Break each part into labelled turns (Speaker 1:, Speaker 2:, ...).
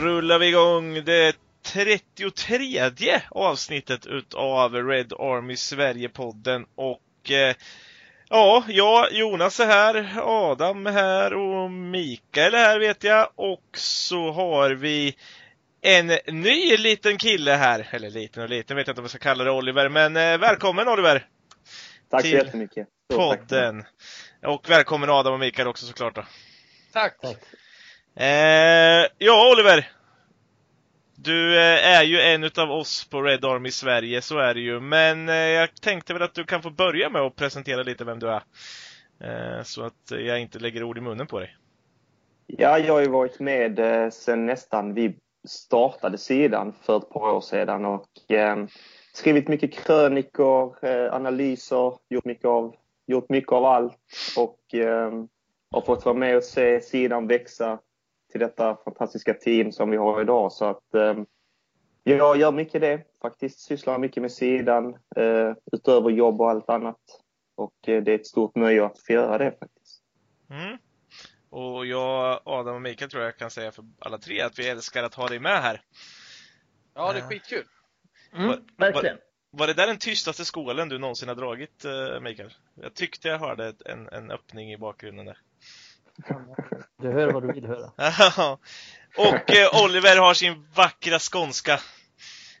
Speaker 1: Rullar vi igång det 33 avsnittet utav Red Army Sverige-podden och eh, ja, jag, Jonas är här, Adam är här och Mikael är här vet jag och så har vi en ny liten kille här, eller liten och liten vet jag inte om jag ska kalla det Oliver, men eh, välkommen Oliver!
Speaker 2: Tack
Speaker 1: till
Speaker 2: så jättemycket. Tack.
Speaker 1: Podden! Och välkommen Adam och Mikael också såklart då.
Speaker 3: Tack!
Speaker 1: Eh, ja, Oliver. Du eh, är ju en utav oss på Red Army Sverige, så är det ju. Men eh, jag tänkte väl att du kan få börja med att presentera lite vem du är. Eh, så att jag inte lägger ord i munnen på dig.
Speaker 2: Ja, jag har ju varit med sen nästan vi startade sidan för ett par år sedan och skrivit mycket krönikor, analyser, gjort mycket av, gjort mycket av allt och har fått vara med och se sidan växa till detta fantastiska team som vi har idag. Så att eh, jag gör mycket det, faktiskt sysslar mycket med sidan eh, utöver jobb och allt annat. Och eh, det är ett stort nöje att få göra det faktiskt.
Speaker 1: Mm. Och jag, Adam och Mikael tror jag kan säga för alla tre att vi älskar att ha dig med här.
Speaker 3: Ja, det är skitkul.
Speaker 4: Mm, verkligen.
Speaker 1: Var, var det där den tystaste skålen du någonsin har dragit, eh, Mikael? Jag tyckte jag hörde en, en öppning i bakgrunden där.
Speaker 4: Du hör vad du vill höra.
Speaker 1: och eh, Oliver har sin vackra skånska.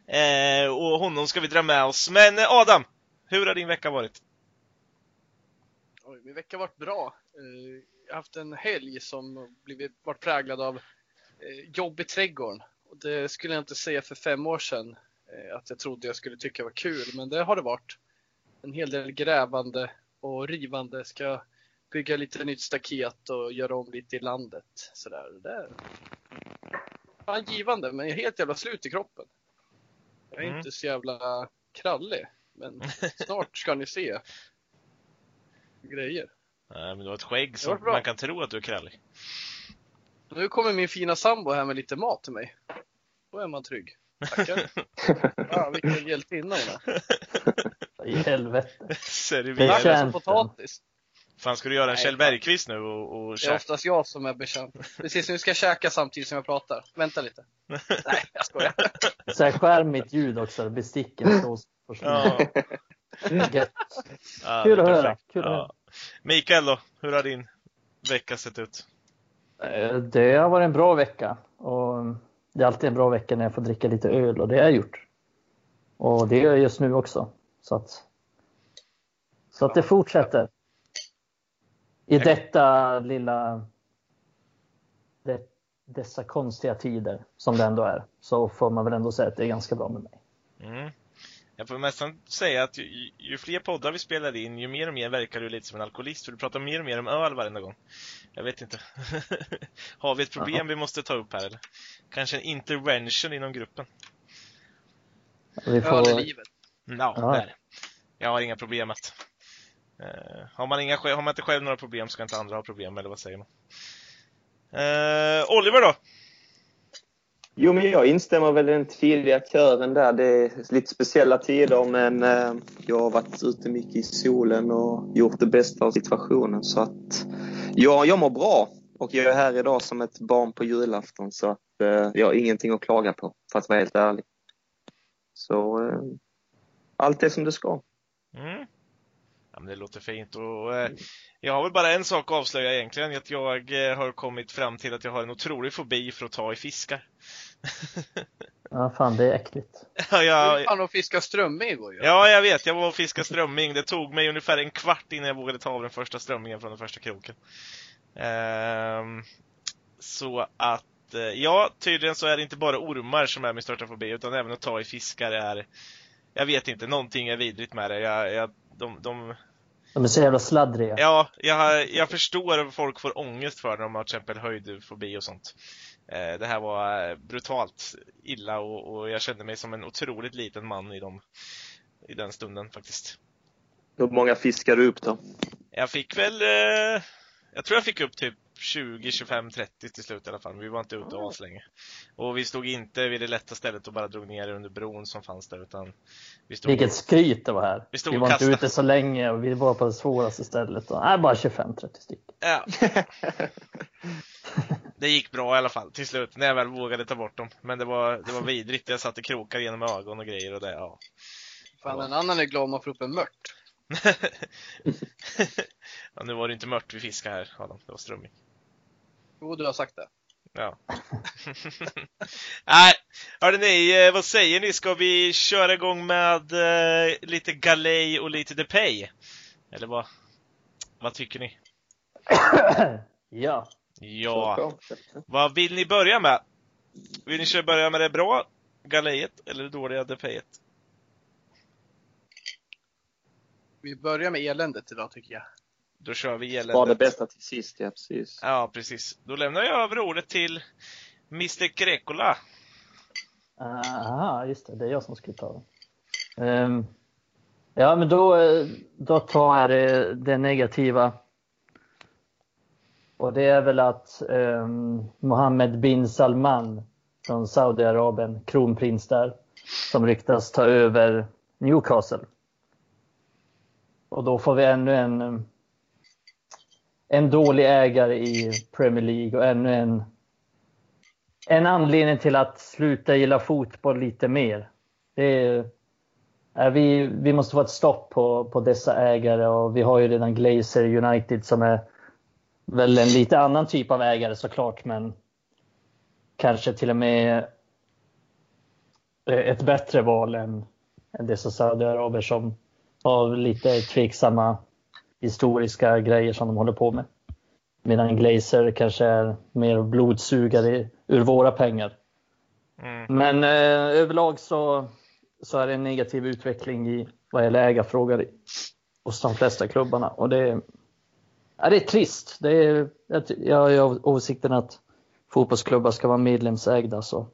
Speaker 1: Eh, och honom ska vi dra med oss. Men eh, Adam, hur har din vecka varit?
Speaker 3: Oj, min vecka har varit bra. Eh, jag har haft en helg som blivit, varit präglad av eh, jobb i trädgården. Och det skulle jag inte säga för fem år sedan eh, att jag trodde jag skulle tycka var kul, men det har det varit. En hel del grävande och rivande. Ska bygga lite nytt staket och göra om lite i landet. Sådär. Det är fan givande, men jag är helt jävla slut i kroppen. Jag är
Speaker 1: Mm.
Speaker 3: inte så jävla krallig, men snart ska ni se grejer.
Speaker 1: Nej, men du har ett skägg som
Speaker 3: bra.
Speaker 1: man kan tro att du är krallig.
Speaker 3: Nu kommer min fina sambo här med lite mat till mig. Då är man trygg. Tackar. Ja, vilken hjältinna hon är.
Speaker 4: I helvete.
Speaker 1: Servera.
Speaker 3: Potatis.
Speaker 1: Fan, ska du göra en
Speaker 3: Nej,
Speaker 1: Kjell. Bergqvist nu och, och
Speaker 3: Det är oftast jag som är bekänd. Precis, nu ska jag käka samtidigt som jag pratar. Vänta lite. Nej, jag skojar.
Speaker 4: Så här skärmigt ljud också, besticken slås på
Speaker 1: Ja,
Speaker 4: Kul att höra. Kul att
Speaker 1: Ja. Mikael då, hur har din vecka sett ut?
Speaker 4: Eh, Det har varit en bra vecka. Och det är alltid en bra vecka när jag får dricka lite öl och det har jag gjort. Och det gör jag just nu också. Så att, så att det fortsätter. I detta lilla... Det, dessa konstiga tider som det ändå är. Så får man väl ändå säga att det är ganska bra med mig.
Speaker 1: Mm. Jag får nästan säga att ju, ju fler poddar vi spelar in, ju mer och mer verkar du lite som en alkoholist, för du pratar mer och mer om öl varenda gång. Jag vet inte. Har vi ett problem vi måste ta upp här eller? Kanske en intervention inom gruppen?
Speaker 4: Vi
Speaker 3: Öl
Speaker 4: får,
Speaker 3: i livet.
Speaker 1: Ja,
Speaker 4: Ja.
Speaker 1: där. Jag har inga problem att... Eh, har, man inga, har man inte själv några problem ska inte andra ha problem, eller vad säger man? Eh, Oliver då?
Speaker 2: Jo, men jag instämmer väl i den tidiga kören där. Det är lite speciella tider, men eh, jag har varit ute mycket i solen och gjort det bästa av situationen. Så att ja, jag mår bra och jag är här idag som ett barn på julafton så att eh, jag har ingenting att klaga på, för att vara helt ärlig. Så eh, allt är som det ska.
Speaker 1: Mm. Men det låter fint och eh, jag har väl bara en sak att avslöja egentligen, att jag eh, har kommit fram till att jag har en otrolig fobi för att ta i fiskar.
Speaker 4: ja, fan det är äckligt.
Speaker 1: ja,
Speaker 3: Du
Speaker 1: jag,
Speaker 3: är fan och fiska strömming igår ju.
Speaker 1: ja, jag vet, jag var och fiskade strömming. Det tog mig ungefär en kvart innan jag vågade ta av den första strömmingen från den första kroken. Ehm, så att, eh, ja, tydligen så är det inte bara ormar som är min största fobi, utan även att ta i fiskar är, jag vet inte, någonting är vidrigt med det. Jag, jag, de, de,
Speaker 4: De är så jävla sladdriga.
Speaker 1: Ja, jag, jag förstår att folk får ångest för när de har till exempel höjdfobi och sånt. Eh, Det här var eh, brutalt illa och, och jag kände mig som en otroligt liten man i, dem, i den stunden faktiskt.
Speaker 2: Hur många fiskar du upp då?
Speaker 1: Jag fick väl, eh, jag tror jag fick upp typ 20, 25, 30 till slut i alla fall. Vi var inte ute och länge. Och vi stod inte vid det lätta stället och bara drog ner under bron som fanns där utan vi stod
Speaker 4: Vilket skryt det var här.
Speaker 1: Vi stod
Speaker 4: Vi var inte ute så länge och vi var på det svåraste stället. Och, nej, bara 25-30 stycken.
Speaker 1: Ja. det gick bra i alla fall till slut när jag väl vågade ta bort dem. Men det var, det var vidrigt. Jag satte krokar genom ögon och grejer och det, ja.
Speaker 3: Fan, en annan är glad om man får upp en mört.
Speaker 1: ja, nu var det inte mört vi fiskade här Adam, det var strömming.
Speaker 3: Jo, du har sagt det.
Speaker 1: Ja. Nej, hörde ni, eh, vad säger ni? Ska vi köra igång med uh, lite galej och lite depay? Eller vad, vad tycker ni?
Speaker 4: ja.
Speaker 1: Ja. Vad vill ni börja med? Vill ni börja med det bra galejet eller det dåliga depayet?
Speaker 3: Vi börjar med eländet idag tycker jag.
Speaker 1: Då kör vi eländet.
Speaker 2: Var det bästa till sist, ja precis.
Speaker 1: Ja, precis. Då lämnar jag över ordet till Mr Grekola.
Speaker 4: Aha, just det. Det är jag som ska ta det. Um, ja, men då, då tar jag det, det, negativa. Och det är väl att um, Mohammed bin Salman från Saudiarabien, kronprins där, som ryktas ta över Newcastle. Och då får vi ännu en, en dålig ägare i Premier League och ännu en, en anledning till att sluta gilla fotboll lite mer. Det är, vi, vi måste få ett stopp på, på dessa ägare och vi har ju redan Glazer United som är väl en lite annan typ av ägare såklart men kanske till och med eh, ett bättre val än, än dessa saudiaraber som av lite tveksamma historiska grejer som de håller på med. Medan Glazer kanske är mer blodsugare ur våra pengar. Mm. Men eh, överlag så, så är det en negativ utveckling i vad gäller ägarfrågor hos de flesta klubbarna. Och det, ja, det är trist. Det är, jag har åsikten att fotbollsklubbar ska vara medlemsägda. Så.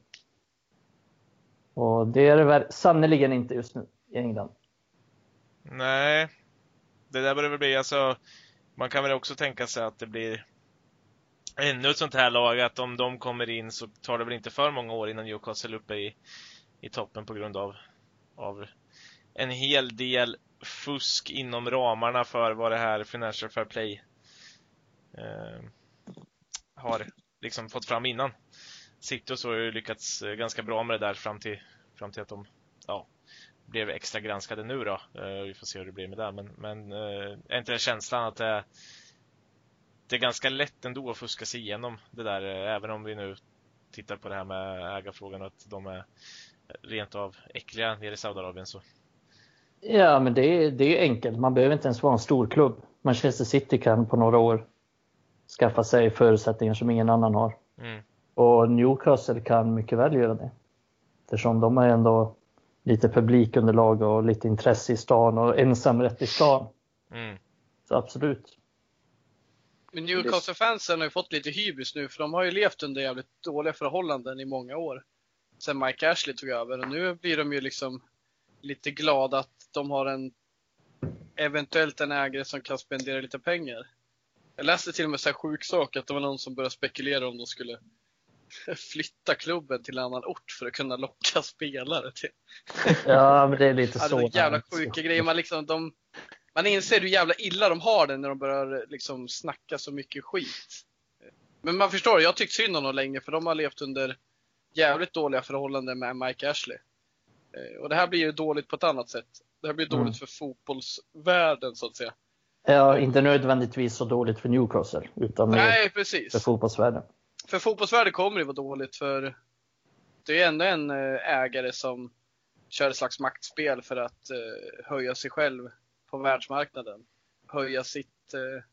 Speaker 4: Och det är det sannerligen inte just nu i England.
Speaker 1: Nej, det där börjar väl bli, alltså, man kan väl också tänka sig att det blir ännu ett sånt här lag, att om de kommer in så tar det väl inte för många år innan Newcastle är uppe i, i toppen på grund av, av en hel del fusk inom ramarna för vad det här Financial Fair Play eh, har liksom fått fram innan. City och så har ju lyckats eh, ganska bra med det där fram till, fram till att de ja, blev extra granskade nu då. Eh, vi får se hur det blir med det. Men, men eh, är inte den känslan att det, det är ganska lätt ändå att fuska sig igenom det där, eh, även om vi nu tittar på det här med ägarfrågan och att de är rent av äckliga nere i Saudiarabien. Så.
Speaker 4: Ja, men det är, det är enkelt. Man behöver inte ens vara en stor klubb. Manchester City kan på några år skaffa sig förutsättningar som ingen annan har. Mm. Och Newcastle kan mycket väl göra det. Eftersom de har ändå lite publikunderlag och lite intresse i stan och ensamrätt i stan. Mm. Så absolut.
Speaker 3: Men Newcastle-fansen har ju fått lite hybris nu för de har ju levt under jävligt dåliga förhållanden i många år. Sen Mike Ashley tog över och nu blir de ju liksom lite glada att de har en eventuellt en ägare som kan spendera lite pengar. Jag läste till och med så här sjuk sak att det var någon som började spekulera om de skulle flytta klubben till en annan ort för att kunna locka spelare till.
Speaker 4: Ja, men det är lite alltså,
Speaker 3: så. Jävla sjuka grejer. Man, liksom, de, man inser hur jävla illa de har det när de börjar liksom snacka så mycket skit. Men man förstår, jag har tyckt synd om dem länge för de har levt under jävligt dåliga förhållanden med Mike Ashley. Eh, och det här blir ju dåligt på ett annat sätt. Det här blir dåligt mm. för fotbollsvärlden så att säga.
Speaker 4: Ja, inte nödvändigtvis så dåligt för Newcastle, utan
Speaker 3: Nej, precis.
Speaker 4: för fotbollsvärlden
Speaker 3: för fotbollsvärlden kommer det vara dåligt för det är ändå en eh, ägare som kör ett slags maktspel för att uh, höja sig själv på världsmarknaden. Höja sitt... Uh,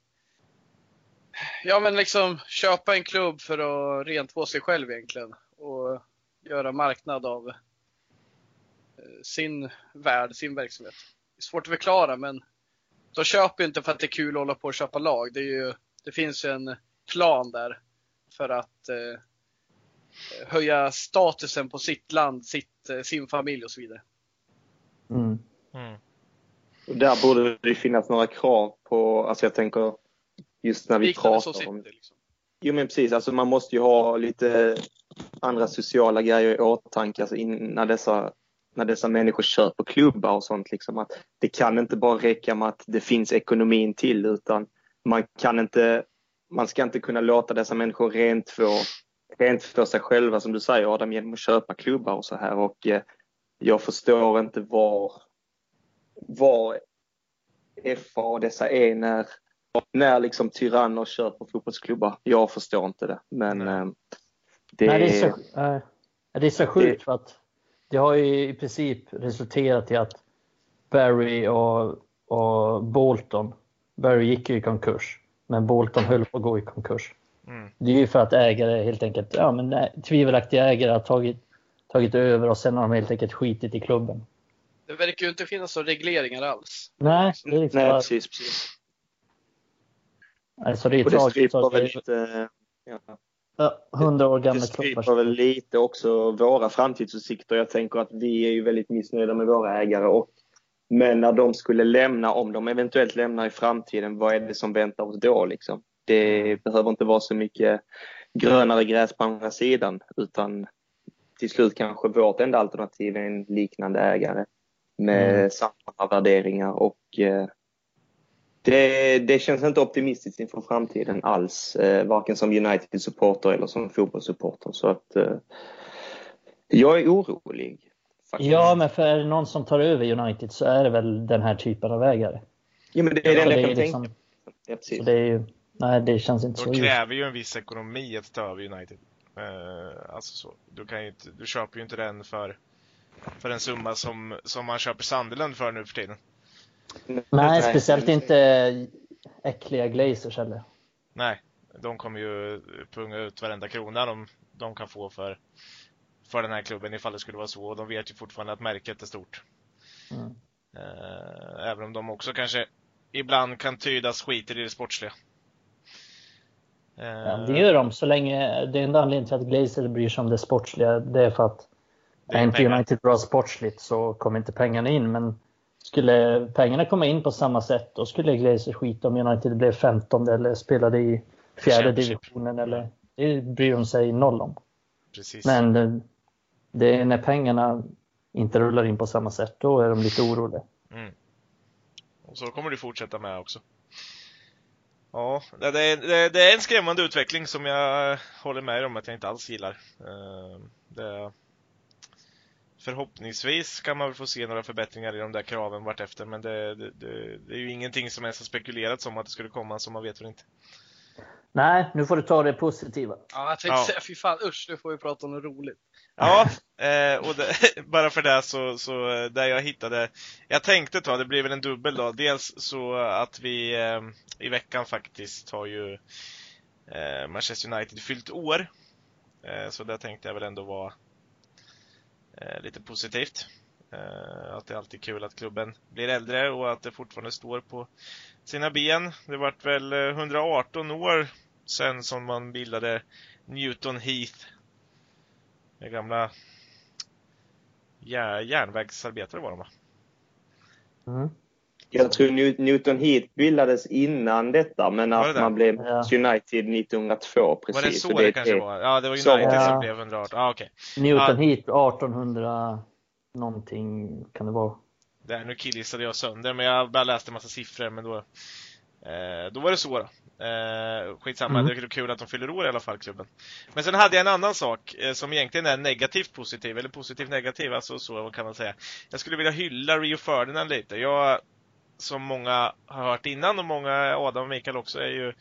Speaker 3: ja men liksom köpa en klubb för att rentvå sig själv egentligen. Och göra marknad av uh, sin värld, sin verksamhet. Det är svårt att förklara men de köper inte för att det är kul att hålla på och köpa lag. Det, är ju, det finns ju en plan där för att eh, höja statusen på sitt land, sitt, eh, sin familj och så vidare.
Speaker 2: Mm. Mm. Där borde det finnas några krav på, alltså jag tänker just när vi Liknande pratar om det. Liksom. Jo men precis, alltså man måste ju ha lite andra sociala grejer i åtanke alltså när, dessa, när dessa människor köper klubbar och sånt. Liksom, att det kan inte bara räcka med att det finns ekonomin till utan man kan inte man ska inte kunna låta dessa människor rent få, rent för sig själva som du säger Adam genom att köpa klubbar och så här och eh, jag förstår inte var, var FA och dessa är när, när liksom tyranner köper fotbollsklubbar. Jag förstår inte det. Men eh, det,
Speaker 4: Nej, det, är så, äh, det är så sjukt för att det har ju i princip resulterat i att Barry och, och Bolton, Barry gick ju i konkurs, men Bolton höll på att gå i konkurs. Mm. Det är ju för att ägare helt enkelt, ja men tvivelaktiga ägare har tagit, tagit över och sen har de helt enkelt skitit i klubben.
Speaker 3: Det verkar ju inte finnas några regleringar alls.
Speaker 4: Nej, det är liksom
Speaker 2: Nej, precis, precis.
Speaker 4: Alltså det är
Speaker 2: väl lite,
Speaker 4: ja. hundra år gamla
Speaker 2: klubbar. Det stryper väl lite också våra framtidsutsikter. Jag tänker att vi är ju väldigt missnöjda med våra ägare och men när de skulle lämna, om de eventuellt lämnar i framtiden, vad är det som väntar oss då liksom? Det mm. behöver inte vara så mycket grönare gräs på andra sidan utan till slut kanske vårt enda alternativ är en liknande ägare med mm. samma värderingar och eh, det, det, känns inte optimistiskt inför framtiden alls, eh, varken som United-supporter eller som fotbollssupporter. Så att eh, jag är orolig.
Speaker 4: Faktiskt. Ja, men för är det någon som tar över United så är det väl den här typen av ägare.
Speaker 2: Ja, men det är ja, det jag kan liksom, tänka. Ja,
Speaker 4: precis. det är ju, nej, det känns inte
Speaker 1: De
Speaker 4: så.
Speaker 1: De kräver ju en viss ekonomi att ta över United. Uh, alltså så. Du, kan ju inte, du köper ju inte den för för en summa som, som man köper Sunderland för nu för tiden.
Speaker 4: Nej, speciellt inte äckliga Glazers heller.
Speaker 1: Nej, de kommer ju punga ut varenda krona de, de kan få för, för den här klubben ifall det skulle vara så. Och de vet ju fortfarande att märket är stort. Mm. Eh, även om de också kanske ibland kan tydas skiter i det sportsliga.
Speaker 4: Ja, det gör de så länge, det enda anledningen till att Glazer bryr sig om det sportsliga, det är för att är inte pengar. United bra sportsligt så kommer inte pengarna in. Men skulle pengarna komma in på samma sätt då skulle Glazer skita om United blev 15 eller spelade i fjärde divisionen. Eller, det bryr de sig noll om. Precis. Men det, är när pengarna inte rullar in på samma sätt, då är de lite oroliga. Mm.
Speaker 1: Och så kommer det fortsätta med också. Ja, det är, det är en skrämmande utveckling som jag håller med om att jag inte alls gillar. Eh, det, förhoppningsvis kan man väl få se några förbättringar i de där kraven vartefter, men det, det, det, det är ju ingenting som ens har spekulerats om att det skulle komma, så man vet väl inte.
Speaker 4: Nej, nu får du ta det positiva.
Speaker 3: Ja, jag tänkte ja. säga, fy fan usch, nu får vi prata om något roligt.
Speaker 1: Ja, eh, och det, bara för det så, så, eh, där jag hittade, jag tänkte ta, det blir väl en dubbel då, dels så att vi eh, i veckan faktiskt har ju eh, Manchester United fyllt år. Så där tänkte jag väl ändå vara lite positivt. Att det är alltid kul att klubben blir äldre och att det fortfarande står på sina ben. Det vart väl 118 eh, år sedan som man bildade Newton Heath. Det gamla järnvägsarbetare var de va?
Speaker 2: Mm. Jag tror Newton Heath bildades innan detta, men att det man blev ja. United 1902 precis.
Speaker 1: Var det så, så det, det kanske var? Ja, det var United så, som blev 118. Ah, okay.
Speaker 4: Newton ah. Heath 1800 någonting kan det vara.
Speaker 1: Där, nu killgissade jag sönder, men jag bara läste en massa siffror, men då, eh, då var det så då. Eh, skitsamma, mm. det är kul att de fyller år i alla fall, klubben. Men sen hade jag en annan sak eh, som egentligen är negativt positiv, eller positivt negativ, alltså så kan man säga. Jag skulle vilja hylla Rio Ferdinand lite. Jag som många har hört innan och många, Adam och Mikael också, är ju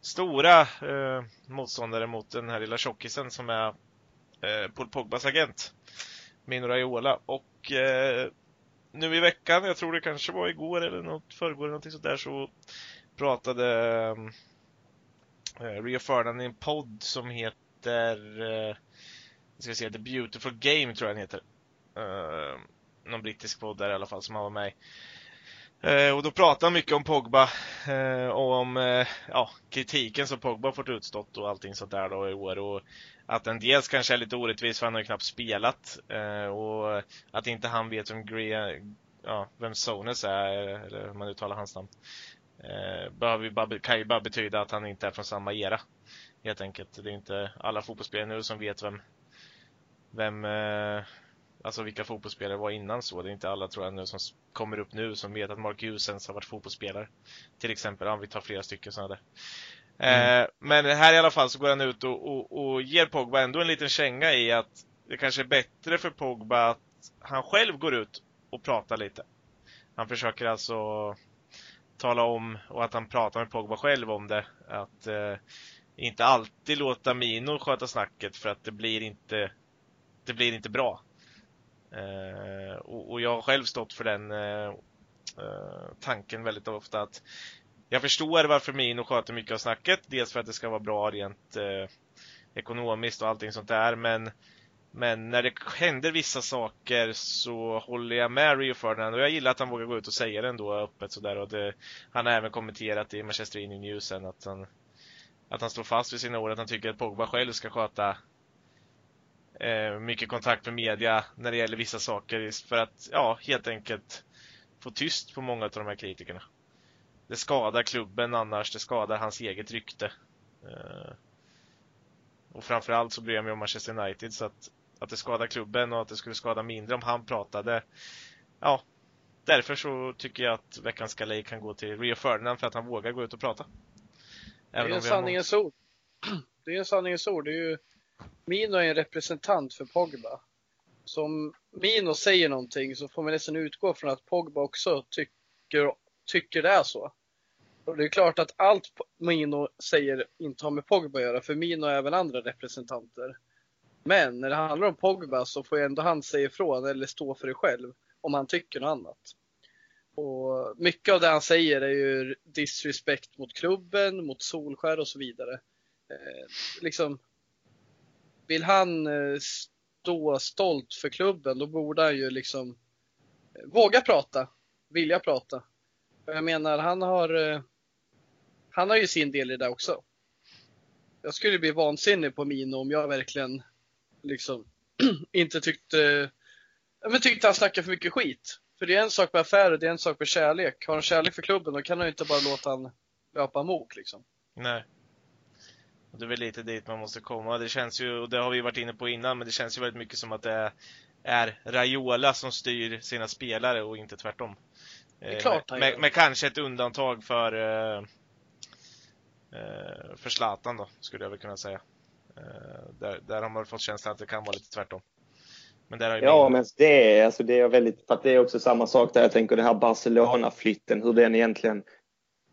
Speaker 1: stora eh, motståndare mot den här lilla tjockisen som är eh, Paul Pogbas agent, Mino Raiola. Och eh, nu i veckan, jag tror det kanske var igår eller något förrgår eller någonting sådär, så pratade eh, Rio Ferdinand i en podd som heter eh, ska vi se, The Beautiful Game tror jag den heter. Eh, någon brittisk podd där i alla fall som han var med i. Eh, och då pratade han mycket om Pogba eh, och om eh, ja, kritiken som Pogba fått utstått och allting sånt där då i år. Och att en dels kanske är lite orättvis för han har ju knappt spelat eh, och att inte han vet vem, Gre ja, vem Sones är, eller hur man uttalar hans namn. Eh, behöver ju bara, kan ju bara betyda att han inte är från samma era. Helt enkelt. Det är inte alla fotbollsspelare nu som vet vem, vem eh, Alltså vilka fotbollsspelare var innan så. Det är inte alla tror jag nu som kommer upp nu som vet att Mark Jusens har varit fotbollsspelare. Till exempel, om vi tar flera stycken sådana där. Eh, men här i alla fall så går han ut och, och, och ger Pogba ändå en liten känga i att det kanske är bättre för Pogba att han själv går ut och pratar lite. Han försöker alltså tala om och att han pratar med Pogba själv om det. Att eh, inte alltid låta Mino sköta snacket för att det blir inte det blir inte bra. Eh, och, och, jag har själv stått för den eh, eh tanken väldigt ofta att jag förstår varför Mino sköter mycket av snacket. Dels för att det ska vara bra rent eh, ekonomiskt och allting sånt där. Men, men när det händer vissa saker så håller jag med Rio Ferdinand och jag gillar att han vågar gå ut och säga det ändå öppet sådär. Och det, han har även kommenterat i Manchester Evening News sen att han, att han står fast vid sina ord. Att han tycker att Pogba själv ska sköta eh, mycket kontakt med media när det gäller vissa saker för att, ja, helt enkelt få tyst på många av de här kritikerna. Det skadar klubben annars, det skadar hans eget rykte. Eh, och framförallt så bryr jag mig om Manchester United så att, att det skadar klubben och att det skulle skada mindre om han pratade. Ja, därför så tycker jag att veckans galej kan gå till Rio Ferdinand för att han vågar gå ut och prata.
Speaker 3: Även det är en sanningens ord. Det är en sanningens ord. Det är ju Mino är en representant för Pogba. Så om Mino säger någonting så får man nästan utgå från att Pogba också tycker, tycker det är så. Och det är klart att allt Mino säger inte har med Pogba att göra, för Mino är även andra representanter. Men när det handlar om Pogba så får ju ändå han säga ifrån eller stå för det själv om han tycker något annat. Och mycket av det han säger är ju disrespekt mot klubben, mot Solskär och så vidare. Eh, liksom, vill han eh, stå stolt för klubben, då borde han ju liksom eh, våga prata, vilja prata. Jag menar, han har, eh, han har ju sin del i det också. Jag skulle bli vansinnig på Mino om jag verkligen liksom inte tyckte, men tyckte han snackade för mycket skit. För det är en sak med affärer, det är en sak med kärlek. Har han kärlek för klubben, då kan han ju inte bara låta han löpa amok liksom.
Speaker 1: Nej. Och det är väl lite dit man måste komma. Det känns ju, och det har vi varit inne på innan, men det känns ju väldigt mycket som att det är Raiola som styr sina spelare och inte tvärtom.
Speaker 3: Det är klart
Speaker 1: med, med, med kanske ett undantag för uh, uh, för Zlatan då, skulle jag väl kunna säga. Uh, där, där har man fått känslan att det kan vara lite tvärtom.
Speaker 2: Men där har ju ja, min... men det är, alltså det är väldigt, för att det är också samma sak där. Jag tänker den här Barcelona-flytten, hur den egentligen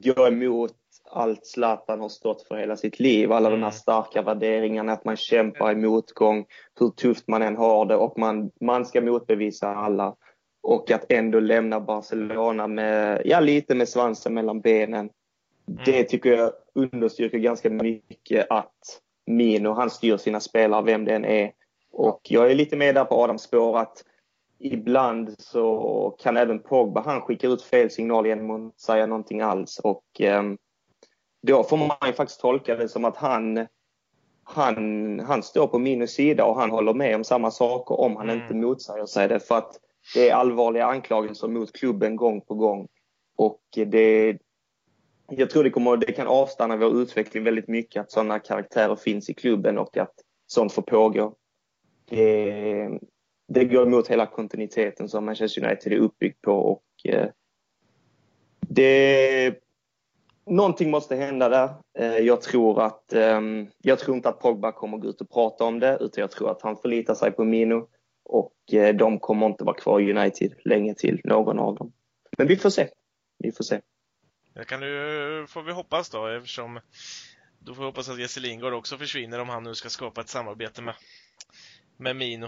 Speaker 2: går emot allt Zlatan har stått för hela sitt liv. Alla mm. de här mm. starka värderingarna, att man kämpar i motgång, hur tufft man än har det och man, man ska motbevisa alla. Och att ändå lämna Barcelona med, ja lite med svansen mellan benen. Mm. Det tycker jag understryker ganska mycket att Mino, han styr sina spelare, vem det än är. Och jag är lite med där på Adams spår att ibland så kan även Pogba, han skickar ut fel signal genom att säga någonting alls. Och um, då får man ju faktiskt tolka det som att han, han, han står på min sida och han håller med om samma saker om han mm. inte motsäger sig det. För att det är allvarliga anklagelser mot klubben gång på gång. Och det, jag tror det, kommer, det kan avstanna vår utveckling väldigt mycket att sådana karaktärer finns i klubben och att sånt får pågå. Det, det går emot hela kontinuiteten som Manchester United är uppbyggt på och eh, det någonting måste hända där. Eh, jag tror, att, ehm, jag tror inte att Pogba kommer gå ut och prata om det, utan jag tror att han förlitar sig på Mino. Och eh, de kommer inte vara kvar i United länge till, någon av dem. Men vi får se. Vi får se.
Speaker 1: Det kan du, får vi hoppas då, eftersom då får vi hoppas att Jesse Lingard också försvinner om han nu ska skapa ett samarbete med, med Mino.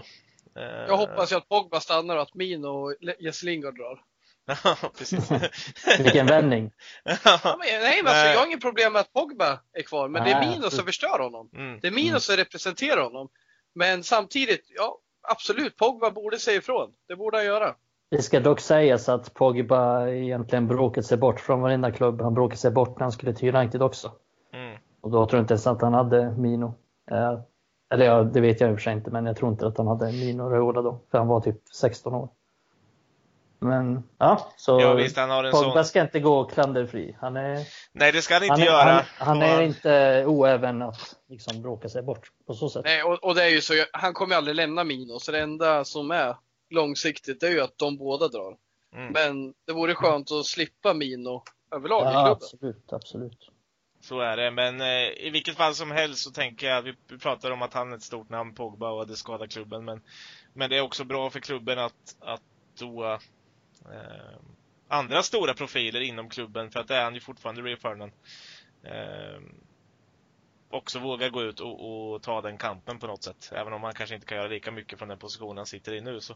Speaker 3: Eh, jag hoppas ju att Pogba stannar och att Mino och Jesse Lingard drar.
Speaker 1: Ja, precis.
Speaker 4: Vilken vändning.
Speaker 3: ja, men, nej, men alltså, jag har inget problem med att Pogba är kvar, men nej, det är Mino som förstör honom. Mm. Det är Mino som representerar honom. Men samtidigt, ja, absolut, Pogba borde säga ifrån. Det borde han göra.
Speaker 4: Det ska dock sägas att Pogba egentligen bråkat sig bort från varenda klubb. Han bråkade sig bort när han skulle till United också. Mm. Och då tror jag inte ens att han hade Mino. Eh, eller ja, det vet jag i och för sig inte, men jag tror inte att han hade Mino Raiola då, för han var typ 16 år. Men ja, så
Speaker 1: ja, visst, han har en
Speaker 4: Pogba sån... ska inte gå klanderfri. Han är,
Speaker 1: Nej, det ska han inte
Speaker 4: han,
Speaker 1: göra.
Speaker 4: Han, han är inte oäven att liksom bråka sig bort på så sätt.
Speaker 3: Nej, och, och det är ju så, han kommer aldrig lämna Mino, så det enda som är långsiktigt det är ju att de båda drar. Mm. Men det vore skönt att slippa Mino överlag ja, i klubben.
Speaker 4: Absolut, absolut.
Speaker 1: Så är det, men eh, i vilket fall som helst så tänker jag, vi vi pratar om att han är ett stort namn, Pogba, och det skadar klubben, men, men det är också bra för klubben att, att då eh, andra stora profiler inom klubben, för att det är han ju fortfarande, Rio Ferdinand, eh, också vågar gå ut och, och ta den kampen på något sätt. Även om han kanske inte kan göra lika mycket från den positionen han sitter i nu så,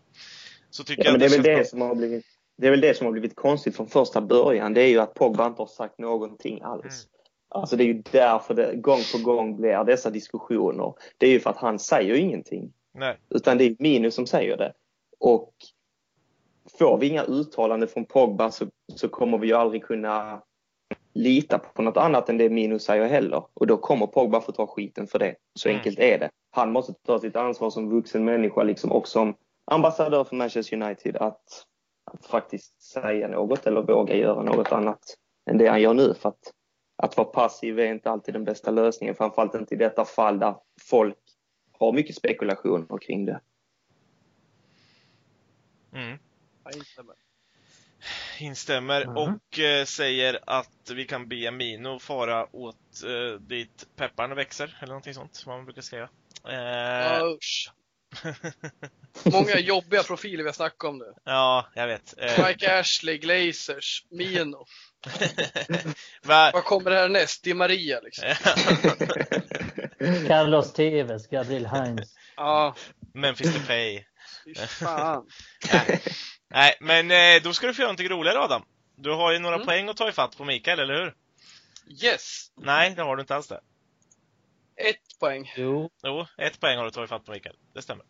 Speaker 1: så tycker
Speaker 2: Ja,
Speaker 1: jag
Speaker 2: men det är väl det som har blivit det är väl det som har blivit konstigt från första början. Det är ju att Pogba inte har sagt någonting alls.
Speaker 1: Mm.
Speaker 2: Alltså det är ju därför det gång på gång blir dessa diskussioner. Det är ju för att han säger ingenting.
Speaker 1: Nej.
Speaker 2: Utan det är Minus som säger det. Och får vi inga uttalanden från Pogba så, så kommer vi ju aldrig kunna lita på något annat än det Minus säger heller. Och då kommer Pogba få ta skiten för det. Så
Speaker 1: Mm.
Speaker 2: enkelt är det. Han måste ta sitt ansvar som vuxen människa liksom och som ambassadör för Manchester United att, att faktiskt säga något eller våga göra något annat än det han gör nu. För att, att vara passiv är inte alltid den bästa lösningen. Framförallt inte i detta fall där folk har mycket spekulationer kring det.
Speaker 1: Mm.
Speaker 3: Instämmer.
Speaker 4: Mhm.
Speaker 1: och eh, säger att vi kan be Mino fara åt eh, dit pepparna växer, eller någonting sånt, som man brukar säga. Eh,
Speaker 3: Usch. Många jobbiga profiler vi har snackat om nu.
Speaker 1: ja, jag vet. Eh,
Speaker 3: Mike Ashley, Glazers, Mino.
Speaker 1: va-
Speaker 3: Vad kommer här näst? Di Maria liksom.
Speaker 4: Carlos Tevez, Gabriel Heinz.
Speaker 3: Ja,
Speaker 1: Memphis Depay.
Speaker 3: fy fan.
Speaker 1: Nej, men eh, då ska du få göra någonting roligare Adam. Du har ju några
Speaker 3: Mm.
Speaker 1: poäng att ta ifatt på Mikael, eller hur?
Speaker 3: Yes!
Speaker 1: Nej, det har du inte alls det.
Speaker 3: Ett poäng.
Speaker 4: Jo,
Speaker 1: Jo, ett poäng har du tagit ifatt på Mikael. Det stämmer.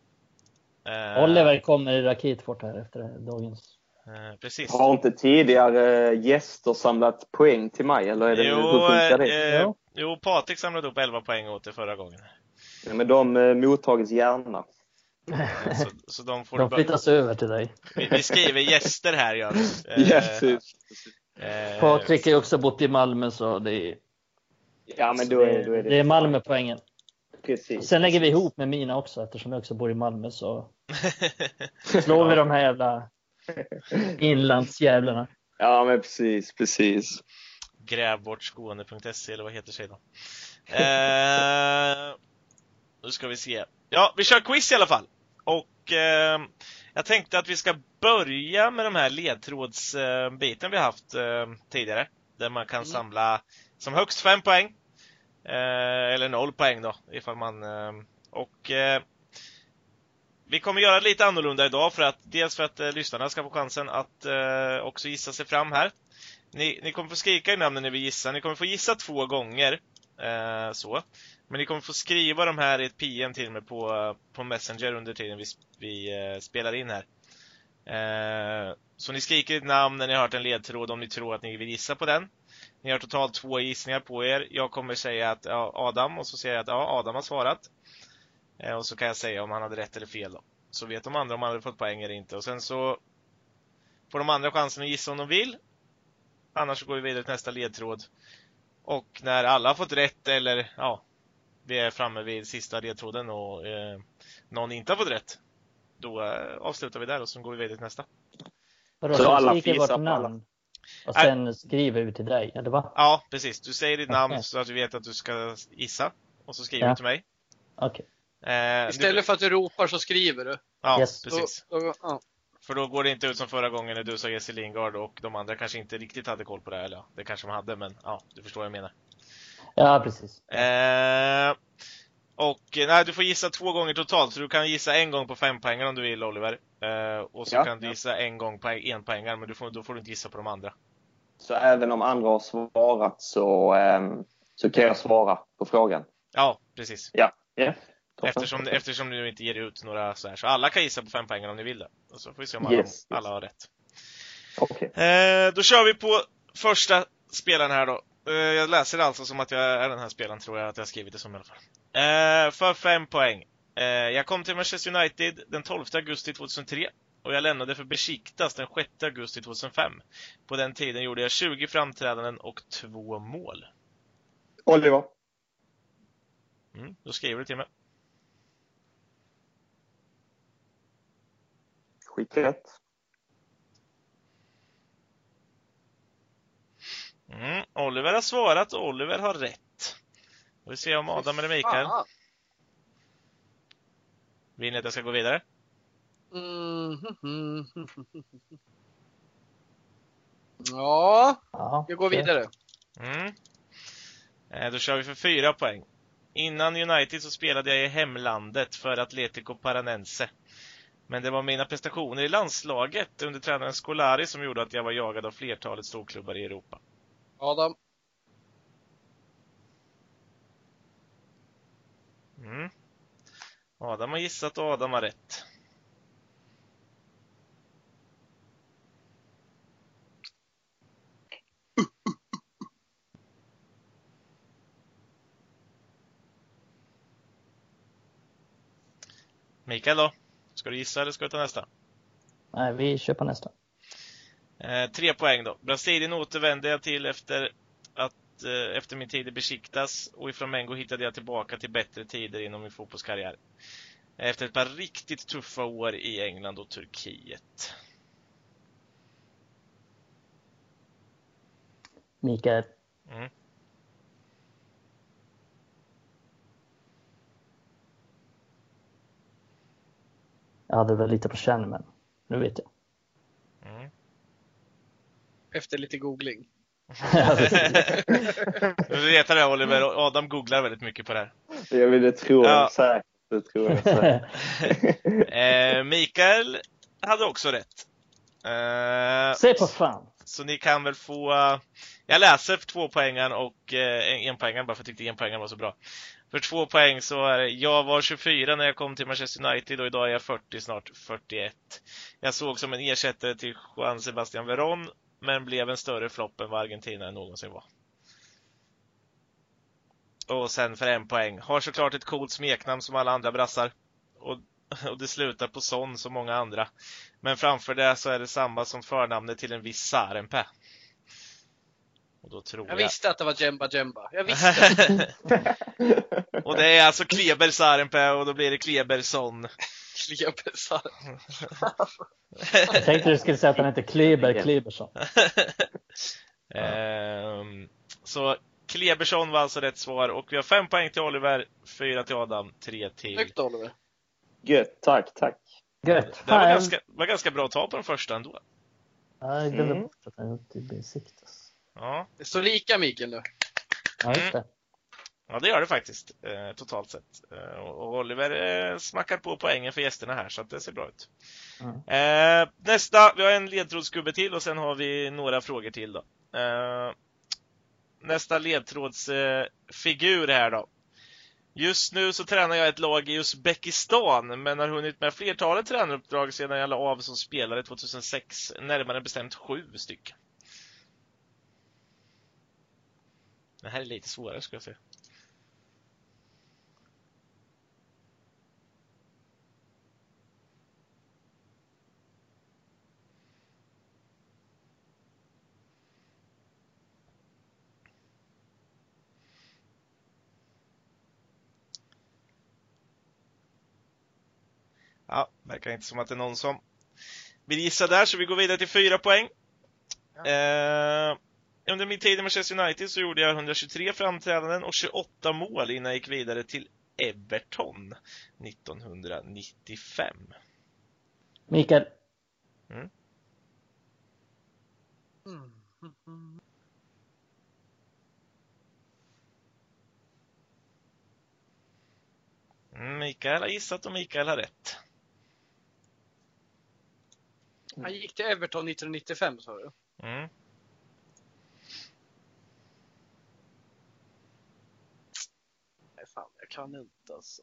Speaker 1: Eh,
Speaker 4: Oliver kommer i raketfart här efter dagens.
Speaker 1: Eh, precis.
Speaker 2: Har inte tidigare gäster samlat poäng till mig eller är det,
Speaker 1: Jo,
Speaker 2: hur funkar det?
Speaker 1: eh,
Speaker 4: Ja.
Speaker 1: jo, Patrik samlade upp 11 poäng åt dig förra gången.
Speaker 2: Ja, men de eh, mottagits gärna.
Speaker 1: Eh, Så, så de får
Speaker 4: De
Speaker 1: bara...
Speaker 4: flyttas över till dig.
Speaker 1: vi, vi skriver gäster här, gör vi. Eh,
Speaker 2: Yes,
Speaker 1: eh,
Speaker 4: Patrik har ju också bott i Malmö så det är,
Speaker 2: Ja, men då är, då är det,
Speaker 4: det är Malmöpoängen.
Speaker 2: precis.
Speaker 4: Sen lägger vi ihop med mina också eftersom jag också bor i Malmö så slår vi de här jävla inlandsjävlarna.
Speaker 2: Ja, men precis, precis.
Speaker 1: Grävbortskåne.se eller vad heter sidan? Eh, nu ska vi se. Ja, vi kör quiz i alla fall. Och eh, jag tänkte att vi ska börja med de här ledtrådsbiten vi haft eh, tidigare. Där man kan
Speaker 3: Mm.
Speaker 1: samla som högst fem poäng. Eh, eller noll poäng då, ifall man... Eh, och eh, vi kommer göra lite annorlunda idag för att dels för att eh, lyssnarna ska få chansen att eh, också gissa sig fram här. Ni, ni kommer få skrika i namnen när vi gissar. Ni kommer få gissa två gånger. Eh, så. Men ni kommer få skriva de här i ett PM till mig på, på Messenger under tiden vi, vi eh, spelar in här. Eh, så ni skriker ett namn när ni har hört en ledtråd om ni tror att ni vill gissa på den. Ni har totalt två gissningar på er. Jag kommer säga att ja, Adam och så säger jag att ja, Adam har svarat. Eh, och så kan jag säga om han hade rätt eller fel då. Så vet de andra om han hade fått poäng eller inte. Och sen så får de andra chansen att gissa om de vill. Annars så går vi vidare till nästa ledtråd. Och när alla har fått rätt eller ja, vi är framme vid sista ledtråden och eh, någon inte har fått rätt. Då eh, avslutar vi där och så går vi vidare till nästa.
Speaker 4: Vadå,
Speaker 2: Så
Speaker 4: så
Speaker 2: alla
Speaker 4: skriker
Speaker 2: får
Speaker 4: vårt namn och sen skriver ut till dig, eller va?
Speaker 1: Ja, precis. Du säger ditt namn så att vi vet att du ska gissa. Och så skriver
Speaker 4: Ja.
Speaker 1: du till mig.
Speaker 4: Okej.
Speaker 1: Eh,
Speaker 3: Istället för att du ropar så skriver du.
Speaker 1: Ja,
Speaker 4: Yes.
Speaker 1: precis.
Speaker 3: Då, då, ja.
Speaker 1: För då går det inte ut som förra gången när du sa Jesse Lingard och de andra kanske inte riktigt hade koll på det. Eller ja, det kanske de hade, men ja, du förstår vad jag menar.
Speaker 4: Ja, precis.
Speaker 1: Eh, och nej, du får gissa två gånger totalt, så du kan gissa en gång på fem poängar om du vill Oliver. Eh, och så
Speaker 2: Ja.
Speaker 1: kan du gissa en gång på en poängar, men du får, då får du inte gissa på de andra.
Speaker 2: Så även om andra har svarat så, ehm, så kan jag svara på frågan.
Speaker 1: Ja, precis.
Speaker 2: Ja. Ja.
Speaker 1: Eftersom, eftersom du inte ger ut några så här. Så alla kan gissa på fem poängar om ni vill det. Och så får vi se om alla,
Speaker 2: Yes, yes.
Speaker 1: alla har rätt.
Speaker 2: Okej.
Speaker 1: Eh, då kör vi på första spelaren här då. Eh, jag läser alltså som att jag är den här spelaren, tror jag att jag har skrivit det som i alla fall. Eh, för fem poäng. Jag kom till Manchester United den 12 augusti 2003 och jag lämnade för Besiktas den 6 augusti 2005. På den tiden gjorde jag 20 framträdanden och två mål.
Speaker 2: Oliver.
Speaker 1: Mm, då skriver du till mig.
Speaker 2: Skicka rätt.
Speaker 1: Mm, Oliver har svarat och Oliver har rätt. Vi får se om Adam eller Mikael. Vill ni att jag ska gå vidare?
Speaker 3: Mm. Ja,
Speaker 4: Ja,
Speaker 3: jag går vidare.
Speaker 1: Mm. Eh, Då kör vi för fyra poäng. Innan United så spelade jag i hemlandet för Atletico Paranense. Men det var mina prestationer i landslaget under tränaren Scolari som gjorde att jag var jagad av flertalet storklubbar i Europa.
Speaker 3: Adam.
Speaker 1: Mm. Adam har gissat och Adam har rätt. Mikael då? Ska du gissa eller ska du ta nästa?
Speaker 4: Nej, vi kör på nästa.
Speaker 1: Eh, tre poäng då. Brasilien återvände jag till efter att eh, efter min tid i Besiktas och ifrån Mengo hittade jag tillbaka till bättre tider inom min fotbollskarriär. Efter ett par riktigt tuffa år i England och Turkiet.
Speaker 4: Mikael.
Speaker 1: Mm.
Speaker 4: Jag hade väl lite på känn, men nu vet jag.
Speaker 1: Mm.
Speaker 3: Efter lite googling.
Speaker 1: Du vet det Oliver, Adam googlar väldigt mycket på det här.
Speaker 2: Jag ville tro
Speaker 1: Ja.
Speaker 2: säkert. Det tror jag.
Speaker 1: Eh, Mikael hade också rätt. Eh,
Speaker 4: Se på fan!
Speaker 1: Så ni kan väl få... eh, Jag läser för två poängen och eh, en, en poängen bara för att jag tyckte en poängen var så bra. För två poäng så är det, jag var 24 när jag kom till Manchester United och idag är jag 40, snart 41. Jag såg som en ersättare till Juan Sebastian Veron, men blev en större flopp än vad Argentina någonsin var. Och sen för en poäng. Har såklart ett coolt smeknamn som alla andra brassar. Och, och det slutar på son som många andra. Men framför det så är det samma som förnamnet till en viss Sarenpää. Och då tror
Speaker 3: Jag
Speaker 1: jag...
Speaker 3: visste att det var Jemba Jemba. Jag visste.
Speaker 1: och det är alltså Kleber Sarenpää och då blir det Kleberson.
Speaker 3: Klebesar.
Speaker 4: Jag tänkte du skulle säga att han heter Kleber Klebersson.
Speaker 1: Ehm, så Kleberson var alltså rätt svar och vi har fem poäng till Oliver, fyra till Adam, tre till...
Speaker 3: Snyggt Oliver.
Speaker 2: Gött, tack, tack.
Speaker 4: Gött!
Speaker 1: Det var ganska, var ganska bra att ta på den första ändå.
Speaker 4: Ja, jag glömde
Speaker 2: Mm.
Speaker 4: bort att han åkte till Besiktas.
Speaker 1: Ja,
Speaker 3: Det står lika Mikael nu.
Speaker 4: Ja, just det.
Speaker 1: Ja det gör det faktiskt, eh, totalt sett. Eh, och Oliver eh, smackar på poängen för gästerna här, så att det ser bra ut.
Speaker 4: Mm.
Speaker 1: Eh, nästa, vi har en ledtrådsgubbe till och sen har vi några frågor till då. Eh, nästa ledtrådsfigur eh, figur här då. Just nu så tränar jag ett lag i Uzbekistan, men har hunnit med flertalet tränaruppdrag sedan jag la av som spelare 2006, närmare bestämt sju stycken. Det här är lite svårare skulle jag säga. Ja, verkar inte som att det är någon som vill gissa där, så vi går vidare till fyra poäng. Eh, under min tid i Manchester United så gjorde jag 123 framträdanden och 28 mål innan jag gick vidare till Everton 1995.
Speaker 4: Mikael.
Speaker 3: Mm.
Speaker 1: Mm, Mikael har gissat och Mikael har rätt.
Speaker 3: Han gick till Everton 1995 sa du?
Speaker 1: Mm.
Speaker 3: Nej fan, jag kan inte alltså.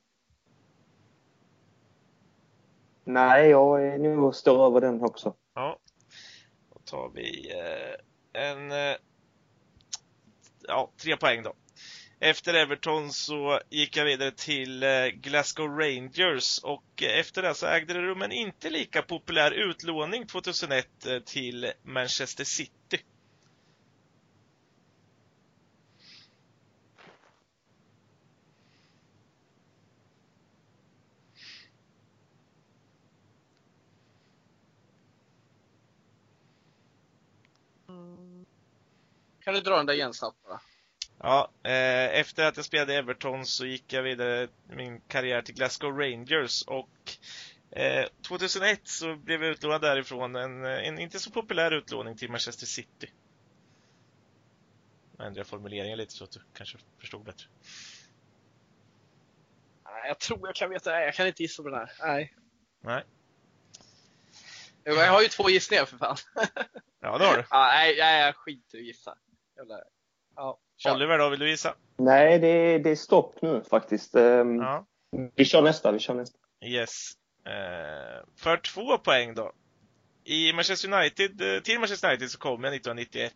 Speaker 2: Nej, jag är nog står över den också.
Speaker 1: Ja. Då tar vi eh, en... Eh, ja, tre poäng då. Efter Everton så gick jag vidare till eh, Glasgow Rangers och eh, efter det så ägde det rum en inte lika populär utlåning 2001 eh, till Manchester City.
Speaker 3: Kan du dra den där igen snabbt bara?
Speaker 1: Ja, eh, efter att jag spelade i Everton så gick jag vidare min karriär till Glasgow Rangers och eh, 2001 så blev jag utlånad därifrån en, en inte så populär utlåning till Manchester City. Jag ändrade formuleringen lite så att du kanske förstod bättre.
Speaker 3: Jag tror jag kan veta. Nej, jag kan inte gissa på den här. Nej.
Speaker 1: Nej.
Speaker 3: Jag har ju två gissningar för fan.
Speaker 1: Ja, det har du.
Speaker 3: Ja, nej, nej, jag skiter i att gissa. Jävla... Ja, kör.
Speaker 1: Oliver då, vill du gissa?
Speaker 2: Nej, det är, det är stopp nu faktiskt. Ehm,
Speaker 1: Ja.
Speaker 2: Vi kör nästa, vi kör nästa.
Speaker 1: Yes. Eh, för två poäng då. I Manchester United, eh, till Manchester United så kom jag 1991.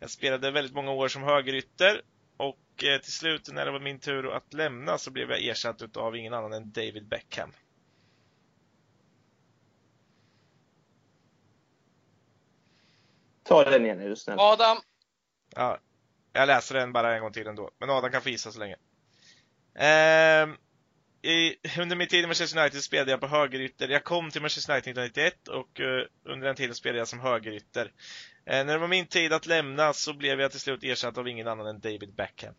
Speaker 1: Jag spelade väldigt många år som högerytter och eh, till slut när det var min tur att lämna så blev jag ersatt utav ingen annan än David Beckham.
Speaker 2: Ta den igen är du snäll.
Speaker 3: Adam.
Speaker 1: Ja, jag läser den bara en gång till ändå, men Adam kan få gissa så länge. Ehm, i, under min tid i Manchester United spelade jag på högerytter. Jag kom till Manchester United 1991 och eh, under den tiden spelade jag som högerytter. Eh, när det var min tid att lämna så blev jag till slut ersatt av ingen annan än David Beckham.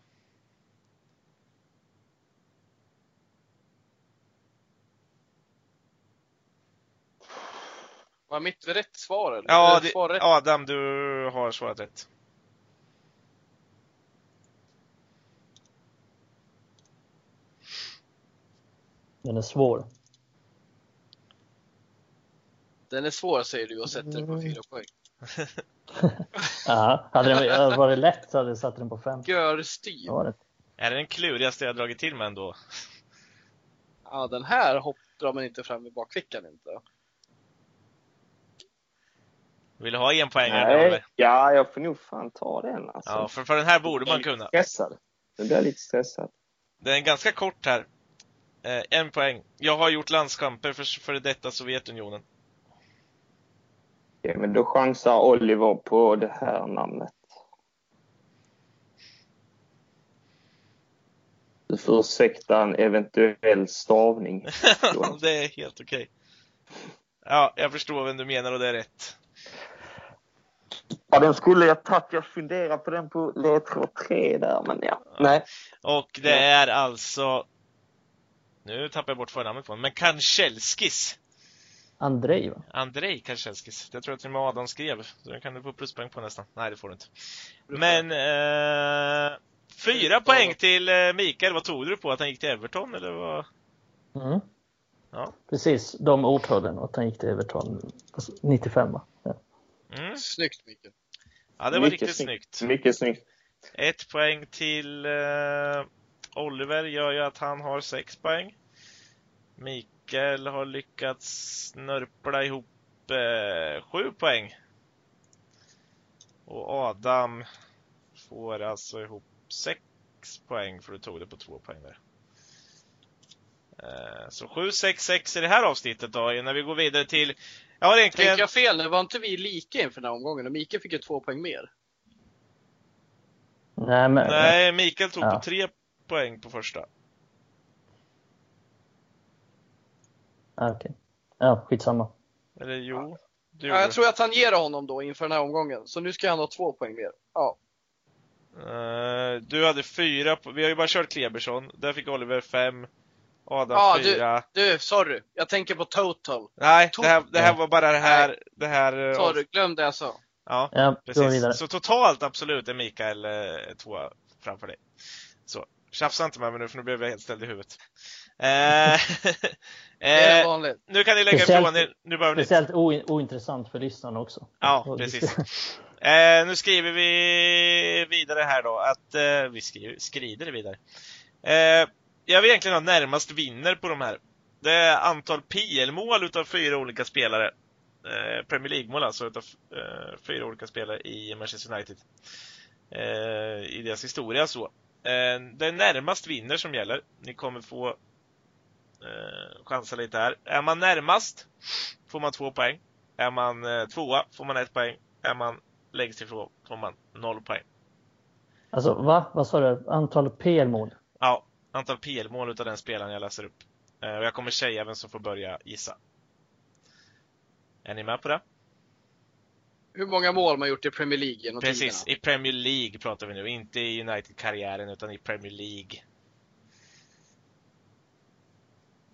Speaker 3: Var mitt rätt svar eller?
Speaker 1: Ja, det? Adam, du har svarat rätt.
Speaker 4: Den är svår.
Speaker 3: Den är svår säger du och sätter den på
Speaker 1: Mm.
Speaker 3: fyra poäng.
Speaker 4: Ja, hade den varit lätt så hade jag satt den på fem. Det.
Speaker 1: Är det den klurigaste jag dragit till med ändå?
Speaker 3: Ja, den här hopp drar man inte fram i bakfickan inte.
Speaker 1: Vill du ha en poäng Oliver?
Speaker 2: ja, jag får nog fan ta den alltså.
Speaker 1: Ja, för, för den här borde man kunna.
Speaker 2: Stressad. Nu blir jag lite stressad.
Speaker 1: Den är ganska kort här. Eh, en poäng. Jag har gjort landskamper för, för detta Sovjetunionen.
Speaker 2: Okej, men då chansar Oliver på det här namnet. Du får ursäkta en eventuell stavning.
Speaker 1: Det är helt okej. Ja, jag förstår vem du menar och det är rätt.
Speaker 2: Ja, den skulle jag tagit. Jag funderar på den på ledtråd tre där, men ja. Nej.
Speaker 1: Och det är alltså... Nu tappar jag bort förnamnet på honom, men Kanchelskis.
Speaker 4: Andrei va?
Speaker 1: Andrei Kanchelskis. Jag tror att till och med Adam skrev, så den kan du få pluspoäng på nästan. Nej, det får du inte. Men... Eh, fyra poäng till eh, Mikael. Vad tog du på? Att han gick till Everton, eller vad?
Speaker 4: Mm.
Speaker 1: Ja.
Speaker 4: Precis, de och att han gick till Everton 95 va? Ja.
Speaker 1: Mm.
Speaker 3: Snyggt Mikael.
Speaker 1: Ja, det var
Speaker 2: Mycket
Speaker 1: riktigt snyggt.
Speaker 2: Mycket snyggt.
Speaker 1: Ett poäng till eh, Oliver gör ju att han har sex poäng. Mikael har lyckats snörpla ihop eh, sju poäng. Och Adam får alltså ihop sex poäng för du tog det på två poäng där. Eh, så 7-6-6 i det här avsnittet då, när vi går vidare till... Jag har egentligen...
Speaker 3: Tänker jag fel nu? Var inte vi lika inför den här omgången? Och Mikael fick ju två poäng mer.
Speaker 4: Nej, men,
Speaker 1: Nej, Mikael tog
Speaker 4: Ja.
Speaker 1: på tre poäng på första.
Speaker 4: Ah, okej. Ja, skitsamma.
Speaker 1: Eller jo,
Speaker 3: Ja,
Speaker 1: gjorde
Speaker 3: jag tror jag tangerar honom då inför den här omgången. Så nu ska han ha två poäng mer. Ja.
Speaker 1: Eh, du hade fyra, vi har ju bara kört Klebersson. Där fick Oliver fem. Adam
Speaker 3: Ja, du-
Speaker 1: fyra.
Speaker 3: Du, sorry. Jag tänker på total.
Speaker 1: Nej,
Speaker 3: to-
Speaker 1: det här, det här
Speaker 4: Ja.
Speaker 1: var bara det här. Det här eh,
Speaker 3: Sorry, glöm det jag sa.
Speaker 1: Ja,
Speaker 4: Ja,
Speaker 1: precis. Så totalt absolut är Mikael eh, två framför dig. Så, tjafsa inte med mig nu för nu blev jag helt ställd i huvudet. Eh,
Speaker 3: Det är
Speaker 1: eh, nu kan ni lägga ifrån er. Nu behöver ni
Speaker 4: Speciellt o- ointressant för lyssnarna också.
Speaker 1: Ja, precis. Eh, nu skriver vi vidare här då att eh, vi skriver, skrider vidare. Eh, jag vill egentligen ha närmast vinner på de här. Det är antal PL-mål utav fyra olika spelare. Eh, Premier League-mål alltså utav eh, fyra olika spelare i Manchester United. Eh, I deras historia så. Eh, det är närmast vinner som gäller. Ni kommer få eh, chansa lite här. Är man närmast får man två poäng. Är man eh, tvåa får man ett poäng. Är man längst ifrån får man noll poäng.
Speaker 4: Alltså, va? Vad sa du? Antal PL-mål?
Speaker 1: Ja, antal PL-mål utav den spelaren jag läser upp. Eh, och jag kommer säga vem som får börja gissa. Är ni med på det?
Speaker 3: Hur många mål man gjort i Premier League genom
Speaker 1: Precis,
Speaker 3: tiderna.
Speaker 1: i Premier League pratar vi nu. Inte i United-karriären, utan i Premier League.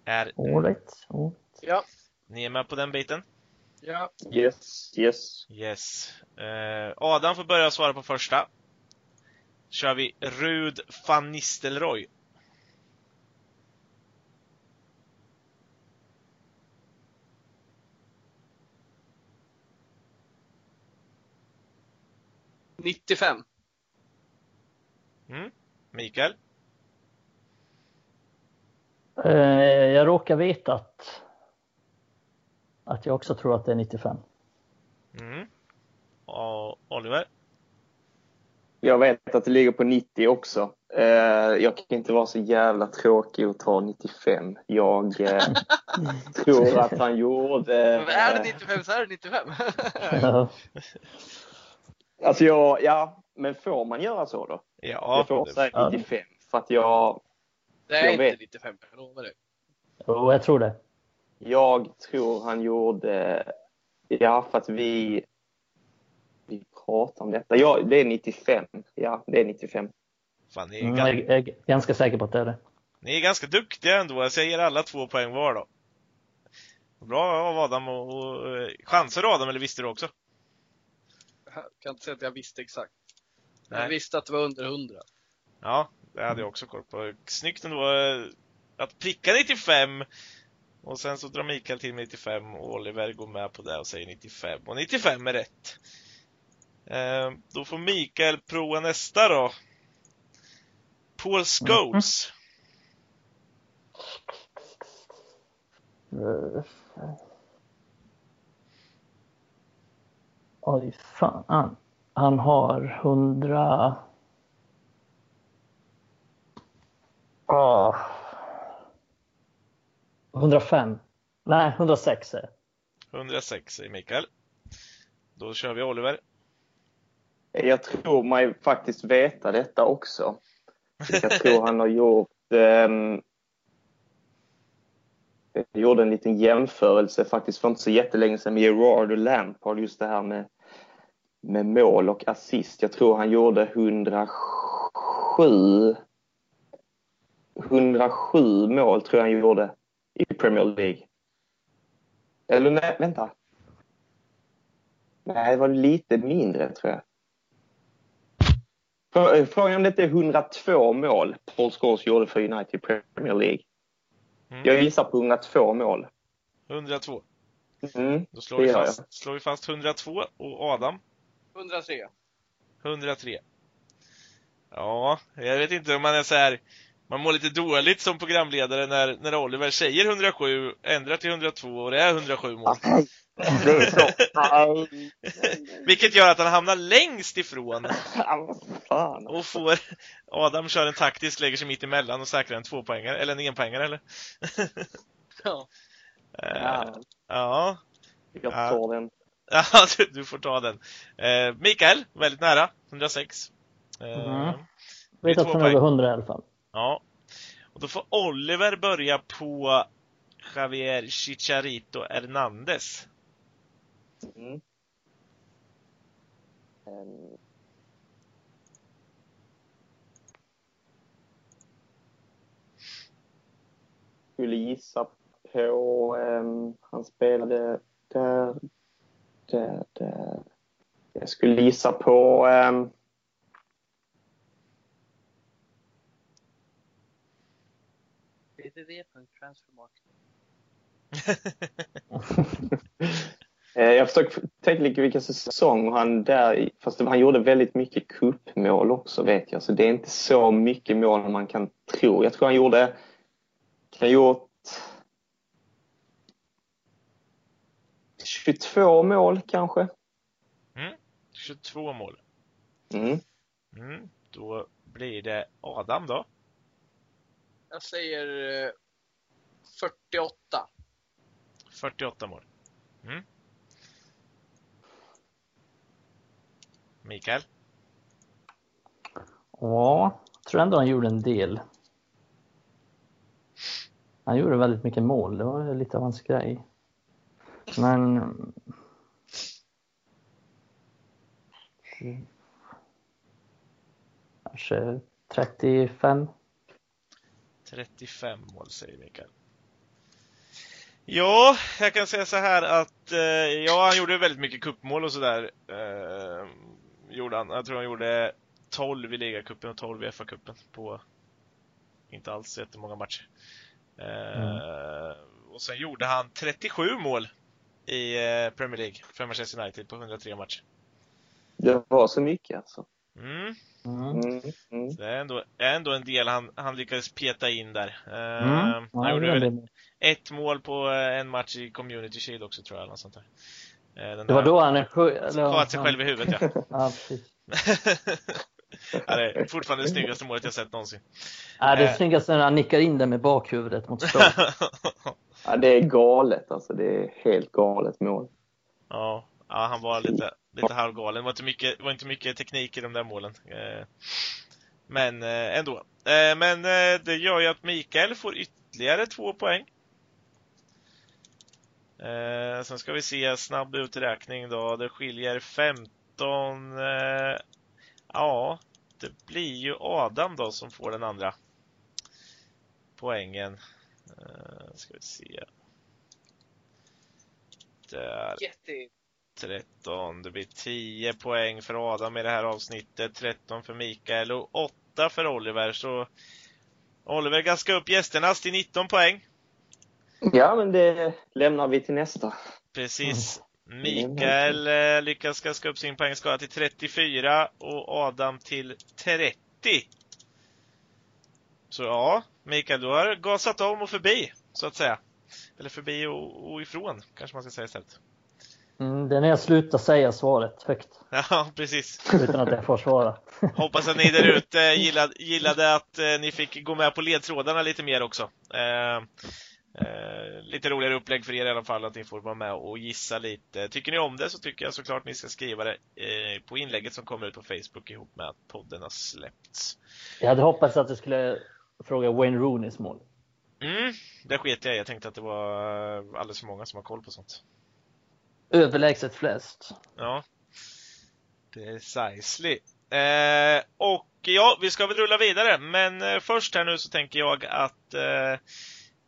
Speaker 1: Är
Speaker 4: All right. All right.
Speaker 3: Ja,
Speaker 1: ni är med på den biten?
Speaker 3: ja.
Speaker 2: Yes, yes.
Speaker 1: Yes. Eh, Adam får börja svara på första. Kör vi Rud van Nistelrooy.
Speaker 3: 95.
Speaker 1: Mm. Mikael?
Speaker 4: Eh, jag råkar veta att, att jag också tror att det är 95.
Speaker 1: Mm. Och Oliver?
Speaker 2: Jag vet att det ligger på 90 också. Eh, jag kan inte vara så jävla tråkig och ta 95. Jag eh, tror att han gjorde...
Speaker 3: Men är det 95 så är det 95.
Speaker 2: Alltså jag, ja, men får man göra så då?
Speaker 1: Ja,
Speaker 2: jag får säga
Speaker 4: Ja.
Speaker 2: 95. För att jag,
Speaker 3: Det är
Speaker 2: Jag
Speaker 3: inte
Speaker 2: vet.
Speaker 3: 95, jag lovar det.
Speaker 4: Jo, jag tror det.
Speaker 2: jag tror han gjorde... Ja, för att vi... Vi pratar om detta. Ja, det är 95. Ja, det är 95.
Speaker 1: Fan, ni, är
Speaker 4: Mm, jag, jag är ganska säker på att det är det.
Speaker 1: ni är ganska duktiga ändå. Jag säger alla två poäng var då. Bra av Adam och, och eh, chanser Adam, eller visste du också?
Speaker 3: Jag kan inte säga att jag visste exakt. Men
Speaker 1: Nej.
Speaker 3: jag visste att det var under 100.
Speaker 1: Ja, det hade jag också koll på. Snyggt ändå eh, att pricka 95 och sen så drar Mikael till med 95 och Oliver går med på det och säger 95 och 95 är rätt. Eh, då får Mikael prova nästa då. Paul Scholes.
Speaker 4: Oj, fan. Han har 100... Åh. 105. Nej, 106 är det.
Speaker 1: 106 säger Mikael. Då kör vi Oliver.
Speaker 2: Jag tror mig faktiskt veta detta också. Jag tror han har gjort... ehm, jag gjorde en liten jämförelse faktiskt för inte så jättelänge sedan med Gerard och Lampard, just det här med, med mål och assist. Jag tror han gjorde 107 107 mål tror jag han gjorde i Premier League. Eller nej, vänta. Nej, det var lite mindre tror jag. Eh, Frågan om det inte är 102 mål Paul Scholes gjorde för United Premier League.
Speaker 1: Mm.
Speaker 2: Jag gissar på 102 mål.
Speaker 1: 102.
Speaker 2: Mm.
Speaker 1: Då slår vi, fast, slår vi fast 102 och Adam
Speaker 3: 103.
Speaker 1: 103. Ja, jag vet inte om man är så här. Man mår lite dåligt som programledare när, när Oliver säger 107, ändrar till 102 och det är 107 mål.
Speaker 2: Det är så. Nej.
Speaker 1: Vilket gör att han hamnar längst ifrån och får Adam kör en taktisk, lägger sig mitt emellan och säkrar en tvåpoängare, eller en enpoängare eller?
Speaker 3: Ja.
Speaker 1: Eh,
Speaker 2: Ja,
Speaker 1: ja,
Speaker 2: jag tar den.
Speaker 1: ja du, du får ta den. Eh, Mikael, väldigt nära, 106. Eh,
Speaker 4: Mm. Vet att
Speaker 1: två
Speaker 4: han är över 100 i alla fall.
Speaker 1: Ja. Och då får Oliver börja på Javier Chicharito Hernandez.
Speaker 2: Mm. Ehm. Skulle gissa på... ehm, han spelade där, där, där. Jag skulle gissa på... ehm. Eh, Jag försöker tänka lite vilken säsong och han där, fast han gjorde väldigt mycket kuppmål också vet jag, så det är inte så mycket mål man kan tro. Jag tror han gjorde, kan ha gjort 22 mål kanske.
Speaker 1: 22 mål.
Speaker 2: Mm.
Speaker 1: Mm. Då blir det Adam då.
Speaker 3: Jag säger eh, 48.
Speaker 1: 48 mål. Mm. Mikael.
Speaker 4: Ja, jag tror ändå han gjorde en del. Han gjorde väldigt mycket mål, det var lite av hans grej. Men... Kanske 35.
Speaker 1: 35 mål säger Mikael. Ja, jag kan säga så här att eh, ja, han gjorde väldigt mycket kuppmål och sådär. Eh, gjorde han. Jag tror han gjorde 12 i ligacupen och 12 i FA-cupen på inte alls jättemånga matcher. Eh, Och sen gjorde han 37 mål i eh, Premier League för Manchester United på 103 matcher.
Speaker 2: Det var så mycket alltså.
Speaker 1: Mm.
Speaker 4: Mm.
Speaker 2: Mm, mm.
Speaker 1: Så det är ändå, är ändå en del han, han lyckades peta in där.
Speaker 4: Mm.
Speaker 1: Han
Speaker 4: Ja,
Speaker 1: gjorde väl ett mål på eh, en match i Community Shield också tror jag. Eller sånt där. Den
Speaker 4: det var
Speaker 1: där-
Speaker 4: då han
Speaker 1: Sköt sig själv i huvudet ja.
Speaker 4: Ja, precis.
Speaker 1: ja det är fortfarande det snyggaste målet jag sett någonsin.
Speaker 4: Ja, det
Speaker 1: Eh.
Speaker 4: är snyggast när han nickar in den med bakhuvudet mot stolpen.
Speaker 2: Ja, det är galet alltså. Det är helt galet mål.
Speaker 1: ja, ja, han var lite, lite halvgalen. Det var inte mycket, var inte mycket teknik i de där målen. Eh, Men eh, ändå. Eh, Men eh, det gör ju att Mikael får ytterligare två poäng. Eh, Sen ska vi se snabb uträkning då. Det skiljer 15. Ja, det blir ju Adam då som får den andra poängen. Eh, Ska vi se. Där.
Speaker 3: Jätte...
Speaker 1: 13. Det blir 10 poäng för Adam i det här avsnittet, 13 för Mikael och 8 för Oliver. Så Oliver gaskar upp gästernas till 19 poäng.
Speaker 2: Ja, men det lämnar vi till nästa.
Speaker 1: Precis. Mikael eh, lyckas gaska upp sin poängskala till 34 och Adam till 30. Så ja, Mikael, du har gasat om och förbi, så att säga. Eller förbi och, och ifrån, kanske man ska säga istället.
Speaker 4: Mm, det är när jag slutar säga svaret högt
Speaker 1: Ja, precis.
Speaker 4: utan att jag får svara.
Speaker 1: Hoppas att ni där ute gillade, gillade att eh, ni fick gå med på ledtrådarna lite mer också. Eh, eh, lite roligare upplägg för er i alla fall, att ni får vara med och gissa lite. Tycker ni om det så tycker jag såklart ni ska skriva det eh, på inlägget som kommer ut på Facebook ihop med att podden har släppts.
Speaker 4: Jag hade hoppats att du skulle fråga Wayne Rooneys mål.
Speaker 1: Mm, det sket jag. Jag tänkte att det var eh, alldeles för många som har koll på sånt.
Speaker 4: Överlägset flest.
Speaker 1: Ja. Precisely. Eh, och ja, vi ska väl rulla vidare, men eh, först här nu så tänker jag att eh,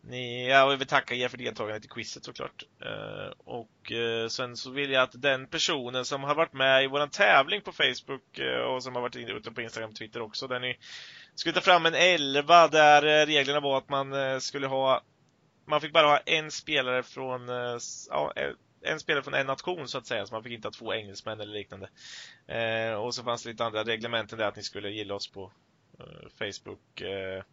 Speaker 1: ni, ja, jag vill tacka er för deltagandet i quizet såklart. Eh, och eh, sen så vill jag att den personen som har varit med i våran tävling på Facebook eh, och som har varit ute på Instagram och Twitter också, där ni skulle ta fram en 11 där eh, reglerna var att man eh, skulle ha man fick bara ha en spelare från, eh, ja, eh, en spelare från en nation så att säga, så man fick inte ha två engelsmän eller liknande. Eh, och så fanns det lite andra reglementen där att ni skulle gilla oss på Eh, Facebook, eh,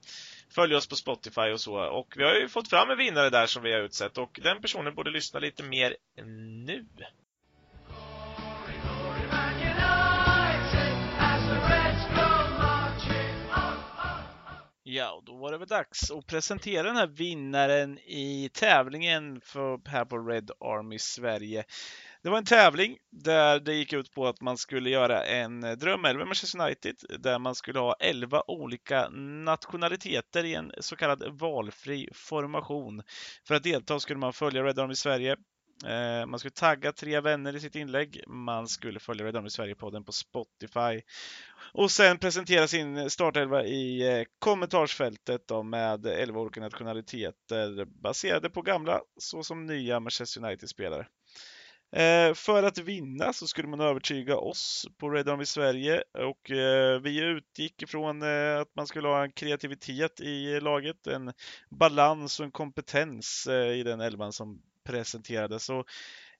Speaker 1: Följ oss på Spotify och så. Och vi har ju fått fram en vinnare där som vi har utsett och den personen borde lyssna lite mer nu. Ja, och då var det väl dags att presentera den här vinnaren i tävlingen för, här på Red Army Sverige. Det var en tävling där det gick ut på att man skulle göra en eh, drömelva med Manchester United där man skulle ha 11 olika nationaliteter i en så kallad valfri formation. För att delta skulle man följa Red Army Sverige. Eh, man skulle tagga tre vänner i sitt inlägg. Man skulle följa Red Army Sverige-podden på Spotify. Och sen presentera sin startelva i eh, kommentarsfältet då med 11 olika nationaliteter baserade på gamla såsom nya Manchester United-spelare. Eh, för att vinna så skulle man övertyga oss på Red Army Sverige och eh, vi utgick ifrån eh, att man skulle ha en kreativitet i laget, en balans och en kompetens eh, i den elvan som presenterades. Och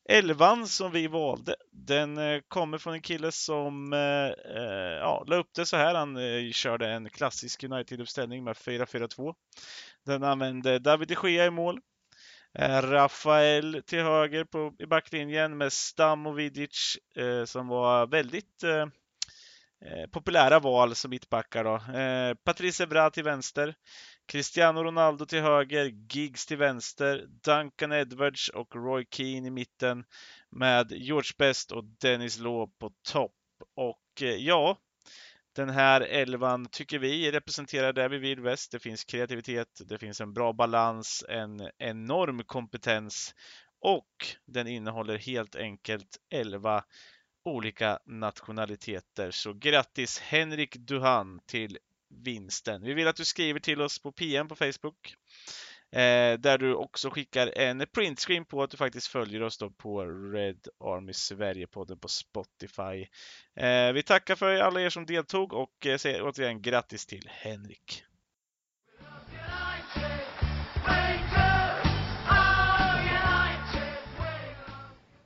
Speaker 1: elvan som vi valde, den eh, kommer från en kille som eh, eh ja, la upp det så här. Han eh, körde en klassisk United-uppställning med 4-4-2. Den använde David de Gea i mål. Eh, Rafael till höger på, i backlinjen med Stam och Vidic eh, som var väldigt eh, eh, populära val som mittbackar. Då. Eh, Patrice Evra till vänster. Cristiano Ronaldo till höger, Giggs till vänster, Duncan Edwards och Roy Keane i mitten med George Best och Dennis Law på topp. Och eh, ja, den här elvan tycker vi representerar det vi vill bäst. Det finns kreativitet, det finns en bra balans, en enorm kompetens och den innehåller helt enkelt 11 olika nationaliteter. Så grattis Henrik Duhan till vinsten. Vi vill att du skriver till oss på PM på Facebook. Eh, där du också skickar en printscreen på att du faktiskt följer oss då på Red Army Sverige-podden på Spotify. Eh, vi tackar för alla er som deltog och eh, säger återigen grattis till Henrik.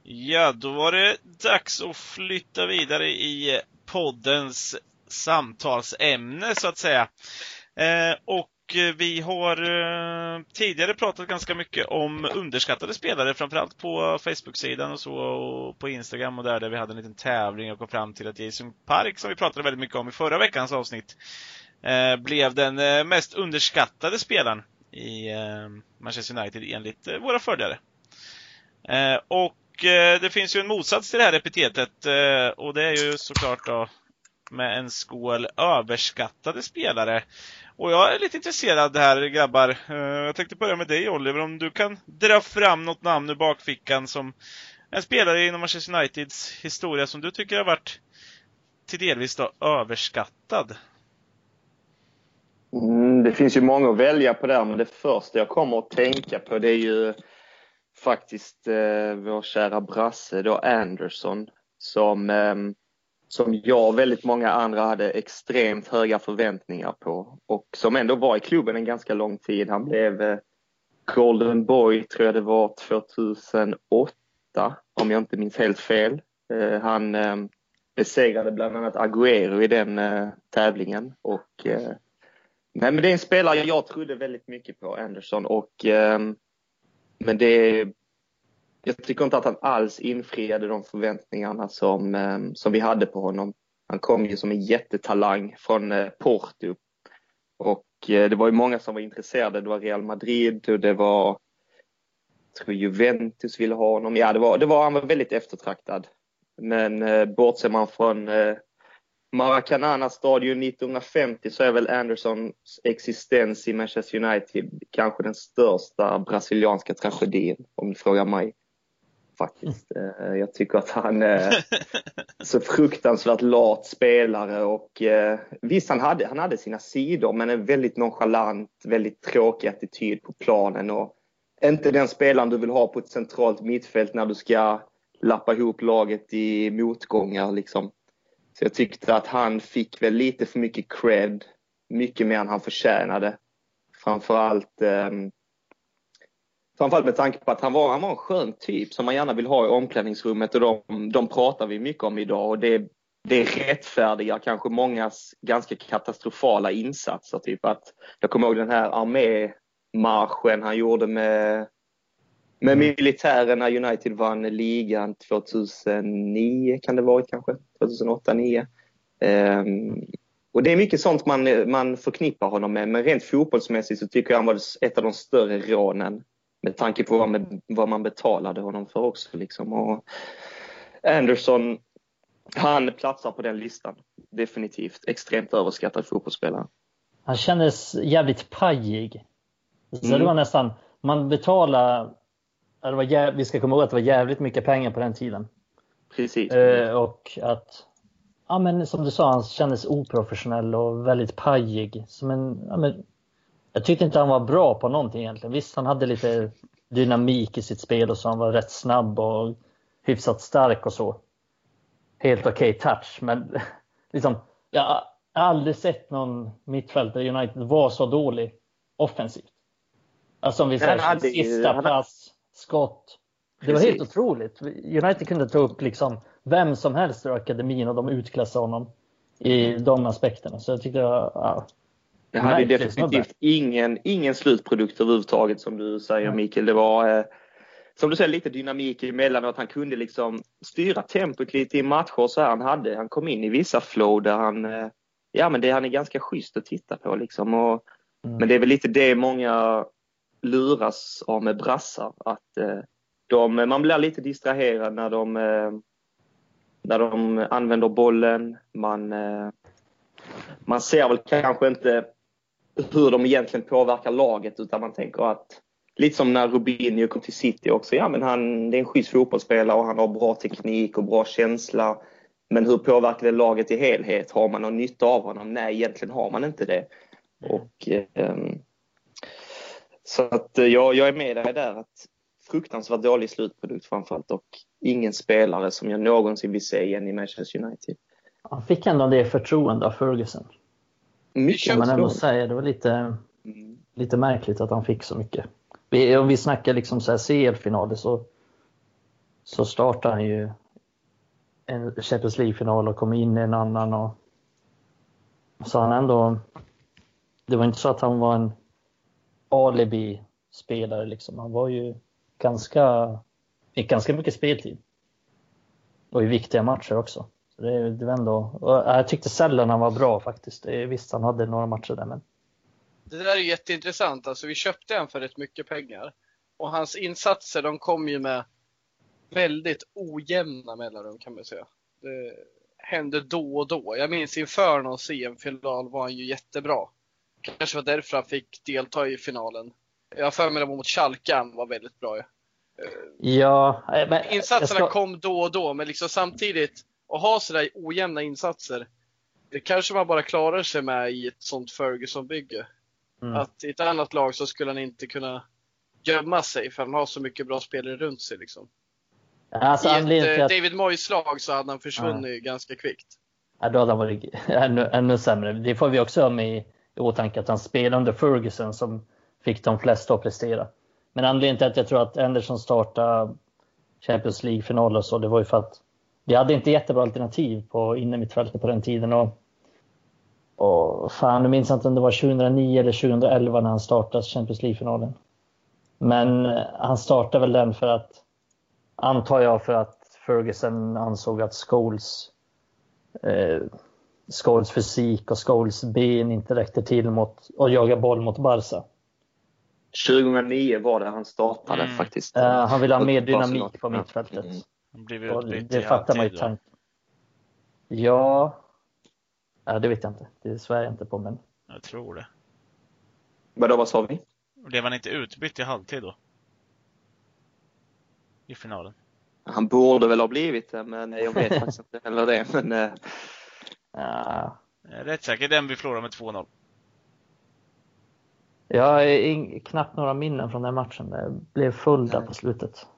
Speaker 1: Ja, då var det dags att flytta vidare i poddens samtalsämne så att säga. Eh, och Eh, vi har eh, tidigare pratat ganska mycket om underskattade spelare, framförallt på Facebook-sidan och så och på Instagram och där, där vi hade en liten tävling och kom fram till att Jason Park, som vi pratade väldigt mycket om i förra veckans avsnitt, eh, blev den mest underskattade spelaren i Manchester United enligt våra följare. och det finns ju en motsats till det här epitetet och det är ju såklart då med en skål överskattade spelare. Och jag är lite intresserad här grabbar. Eh, jag tänkte börja med dig Oliver, om du kan dra fram något namn ur bakfickan som en spelare inom Manchester Uniteds historia som du tycker har varit till delvis då överskattad?
Speaker 2: Mm, det finns ju många att välja på där, men det första jag kommer att tänka på det är ju faktiskt eh, vår kära brasse då Anderson som eh, som jag och väldigt många andra hade extremt höga förväntningar på och som ändå var i klubben en ganska lång tid. Han blev eh, Golden Boy, tror jag det var, 2008 om jag inte minns helt fel. Eh, han eh, besegrade bland annat Agüero i den tävlingen och Nej, men det är en spelare jag trodde väldigt mycket på, Anderson. Och, men det jag tycker inte att han alls infriade de förväntningarna som, eh, som vi hade på honom. Han kom ju som en jättetalang från eh, Porto. Och eh, det var ju många som var intresserade. Det var Real Madrid och det var jag tror Juventus ville ha honom. Ja, det var, det var, han var väldigt eftertraktad. Men eh, bortser man från eh, stadion 1950 så är väl Andersons existens i Manchester United kanske den största brasilianska tragedin om du frågar mig faktiskt. Mm. Jag tycker att han är så fruktansvärt lat spelare och eh, visst han hade, han hade sina sidor men en väldigt nonchalant, väldigt tråkig attityd på planen och inte den spelaren du vill ha på ett centralt mittfält när du ska lappa ihop laget i motgångar liksom. Så jag tyckte att han fick väl lite för mycket cred, mycket mer än han förtjänade. Framförallt eh, Framförallt med tanke på att han var, han var en skön typ som man gärna vill ha i omklädningsrummet och de, de pratar vi mycket om idag och det, det rättfärdigar kanske mångas ganska katastrofala insatser. Typ att, jag kommer ihåg den här armémarschen han gjorde med, med militären när United vann ligan 2009 kan det varit kanske, 2008-2009. Um, och det är mycket sånt man, man förknippar honom med, men rent fotbollsmässigt så tycker jag han var ett av de större rånen med tanke på vad man, vad man betalade honom för också. Liksom. Och Anderson, han platsar på den listan. Definitivt. Extremt överskattad fotbollsspelare.
Speaker 4: Han kändes jävligt pajig. Så mm. det var nästan, man betalade, det var, vi ska komma ihåg att det var jävligt mycket pengar på den tiden.
Speaker 2: Precis.
Speaker 4: Eh, och att, ja men som du sa, han kändes oprofessionell och väldigt pajig. Som en, ja, men, jag tyckte inte han var bra på någonting egentligen. Visst, han hade lite dynamik i sitt spel och så. Han var rätt snabb och hyfsat stark och så. Helt okej okay touch, men liksom, jag har aldrig sett någon mittfältare i United vara så dålig offensivt. Alltså om vi säger sista pass, skott. Det var helt otroligt. United kunde ta upp liksom vem som helst ur akademin och de utklassade honom i de aspekterna. Så jag tyckte, ja,
Speaker 2: det hade Nej, definitivt ingen, ingen slutprodukt överhuvudtaget som du säger Mikael. Det var eh, som du säger lite dynamik emellanåt. Han kunde liksom styra tempot lite i matcher så här. Han, hade, han kom in i vissa flow där han, eh, ja men det, han är ganska schysst att titta på liksom. Och, mm. Men det är väl lite det många luras av med brassar. Att eh, de, man blir lite distraherad när de, eh, när de använder bollen. Man, eh, man ser väl kanske inte hur de egentligen påverkar laget utan man tänker att lite som när Rubinho kom till City också. Ja, men han, det är en schysst fotbollsspelare och han har bra teknik och bra känsla. Men hur påverkar det laget i helhet? Har man någon nytta av honom? Nej, egentligen har man inte det. Och, eh, så att eh, jag, jag är med dig där. att Fruktansvärt dålig slutprodukt framförallt och ingen spelare som jag någonsin vill se igen i Manchester United.
Speaker 4: Han fick ändå det förtroende av Ferguson.
Speaker 2: Mycket
Speaker 4: man ändå säga. Det var lite,
Speaker 2: Mm.
Speaker 4: lite märkligt att han fick så mycket. Vi, om vi snackar liksom så CL-finaler så, så startade han ju en Champions League-final och kom in i en annan. Och, så han ändå... Det var inte så att han var en alibi-spelare liksom. Han var ju ganska... Fick ganska mycket speltid. Och i viktiga matcher också. Så det, det var ändå, och jag tyckte sällan han var bra faktiskt. Visst, han hade några matcher där men
Speaker 3: Det där är jätteintressant. Alltså, vi köpte han för rätt mycket pengar. Och hans insatser, de kom ju med väldigt ojämna mellanrum kan man säga. Det hände då och då. Jag minns inför någon CM-final var han ju jättebra. Kanske var därför han fick delta i finalen. Jag har för mig det var mot Schalke han var väldigt bra.
Speaker 4: Ja, eh, men
Speaker 3: Insatserna
Speaker 4: ska-
Speaker 3: kom då och då, men liksom samtidigt att ha sådär ojämna insatser. Det kanske man bara klarar sig med i ett sånt Ferguson-bygge.
Speaker 4: Mm.
Speaker 3: Att i ett annat lag så skulle han inte kunna gömma sig för han har så mycket bra spelare runt sig. Liksom.
Speaker 4: Alltså,
Speaker 3: I ett eh,
Speaker 4: att,
Speaker 3: David Moyes-lag så hade han försvunnit ganska kvickt.
Speaker 4: ja, då hade han varit ännu, ännu sämre. Det får vi också ha med i, i åtanke att han spelade under Ferguson som fick de flesta att prestera. Men anledningen till att jag tror att Anderson startade Champions League-final och så, det var ju för att vi hade inte jättebra alternativ på innermittfältet på den tiden. Och, och fan, nu minns jag inte om det var 2009 eller 2011 när han startade Champions League-finalen. Men eh, han startade väl den för att, antar jag, för att Ferguson ansåg att Scholes eh, Scholes fysik och Scholes ben inte räckte till mot att jaga boll mot Barca.
Speaker 2: 2009 var det han startade
Speaker 1: Mm.
Speaker 2: faktiskt.
Speaker 4: Eh, han ville ha mer dynamik på mittfältet.
Speaker 2: Mm.
Speaker 1: Han blev
Speaker 4: Och
Speaker 1: utbytt
Speaker 4: det
Speaker 1: i
Speaker 4: fattar man ju tanken. Ja, ja, det vet jag inte. Det svär jag inte på. Men
Speaker 1: Jag tror det.
Speaker 2: Vadå, vad sa vi?
Speaker 1: Blev han inte utbytt i halvtid då? I finalen.
Speaker 2: Han borde väl ha blivit det, men jag vet faktiskt inte heller det. Men, eh,
Speaker 4: ja,
Speaker 1: Rätt säkert den vi förlorade med 2-0.
Speaker 4: Jag har knappt några minnen från den matchen. Det blev full där på slutet.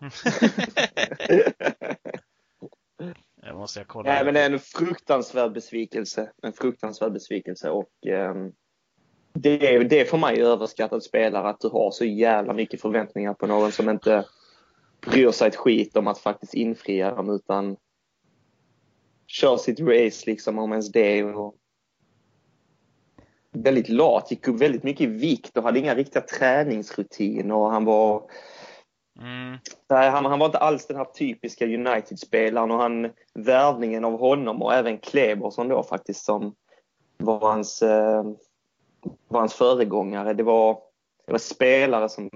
Speaker 1: Det måste jag kolla.
Speaker 2: Nej, men det är en fruktansvärd besvikelse. En fruktansvärd besvikelse och ehm, det, är- det är för mig överskattad spelare att du har så jävla mycket förväntningar på någon som inte bryr sig ett skit om att faktiskt infria dem utan kör sitt race liksom om ens det och väldigt lat, gick upp väldigt mycket i vikt och hade inga riktiga träningsrutiner och han var
Speaker 1: Mm.
Speaker 2: Nej, han, han var inte alls den här typiska United-spelaren och han, värvningen av honom och även Kleberson då faktiskt som var hans, eh, var hans föregångare. Det var, det var spelare som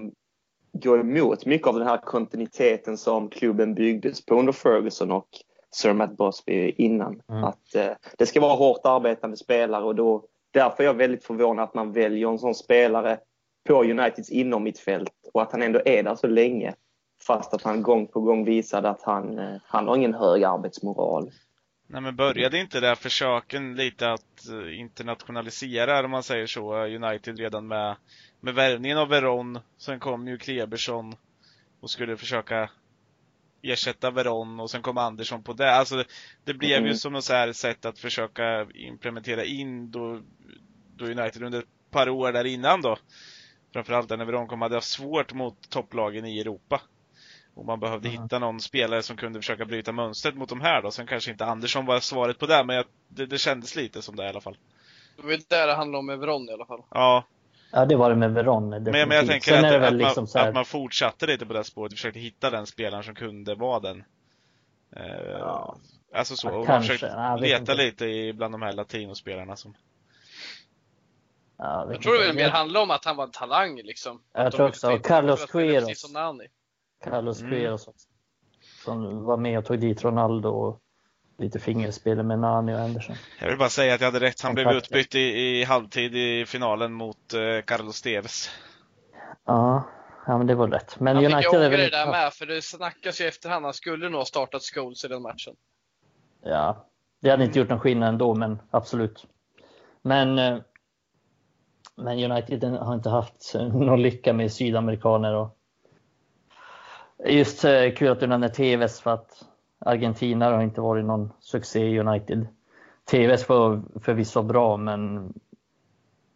Speaker 2: går emot mycket av den här kontinuiteten som klubben byggdes på under Ferguson och Sir Matt Busby innan.
Speaker 4: Mm.
Speaker 2: Att eh, det ska vara hårt arbetande spelare och då, därför är jag väldigt förvånad att man väljer en sån spelare på Uniteds inom mitt fält och att han ändå är där så länge. Fast att han gång på gång visade att han, eh, han har ingen hög arbetsmoral.
Speaker 1: Nej men började inte det här försöken lite att eh, internationalisera, om man säger så, United redan med, med värvningen av Veron. Sen kom ju Kleberson och skulle försöka ersätta Veron och sen kom Andersson på det. Alltså det, det blev ju
Speaker 2: Mm.
Speaker 1: som något så här sätt att försöka implementera in då, då United under ett par år där innan då. Framförallt när Veron kom hade haft svårt mot topplagen i Europa. Och man behövde
Speaker 4: Mm.
Speaker 1: hitta någon spelare som kunde försöka bryta mönstret mot de här då. Sen kanske inte Andersson var svaret på det, men jag, det, det kändes lite som det i alla fall.
Speaker 3: Det var ju där det handlade om med Veron i alla fall.
Speaker 1: Ja,
Speaker 4: Ja, det var det med Veron
Speaker 1: men, men jag tänker att, att,
Speaker 4: liksom
Speaker 1: man,
Speaker 4: så här,
Speaker 1: att man fortsatte lite på det spåret och försökte hitta den spelaren som kunde vara den. Eh,
Speaker 4: Ja.
Speaker 1: Alltså så,
Speaker 4: Ja,
Speaker 1: och
Speaker 4: kanske.
Speaker 1: försökte
Speaker 4: Ja, jag
Speaker 1: leta
Speaker 4: inte.
Speaker 1: lite i, bland de här latinospelarna som
Speaker 4: ja, vet
Speaker 3: Jag tror det mer handlade om att han var en talang liksom.
Speaker 4: Jag
Speaker 3: Att
Speaker 4: tror
Speaker 3: ville
Speaker 4: också. Carlos Queiroz. Carlos
Speaker 1: Mm.
Speaker 4: Queiroz också. Som var med och tog dit Ronaldo och lite fingerspel med Nani och Anderson.
Speaker 1: Jag vill bara säga att jag hade rätt. Han blev utbytt i, i halvtid i finalen mot eh, Carlos Tevez.
Speaker 4: Ja, Ja, men det var rätt. Men
Speaker 3: Han fick
Speaker 4: United är
Speaker 3: ångra
Speaker 4: väl
Speaker 3: det där med, för det snackas ju efterhand. Han skulle nog ha startat Scholes i den matchen.
Speaker 4: Ja, det hade inte gjort någon skillnad ändå, men absolut. Men, eh, men United har inte haft någon lycka med sydamerikaner. Och just eh, kul att du nämner TVS för att Argentina har inte varit någon succé i United. TVS var förvisso bra, men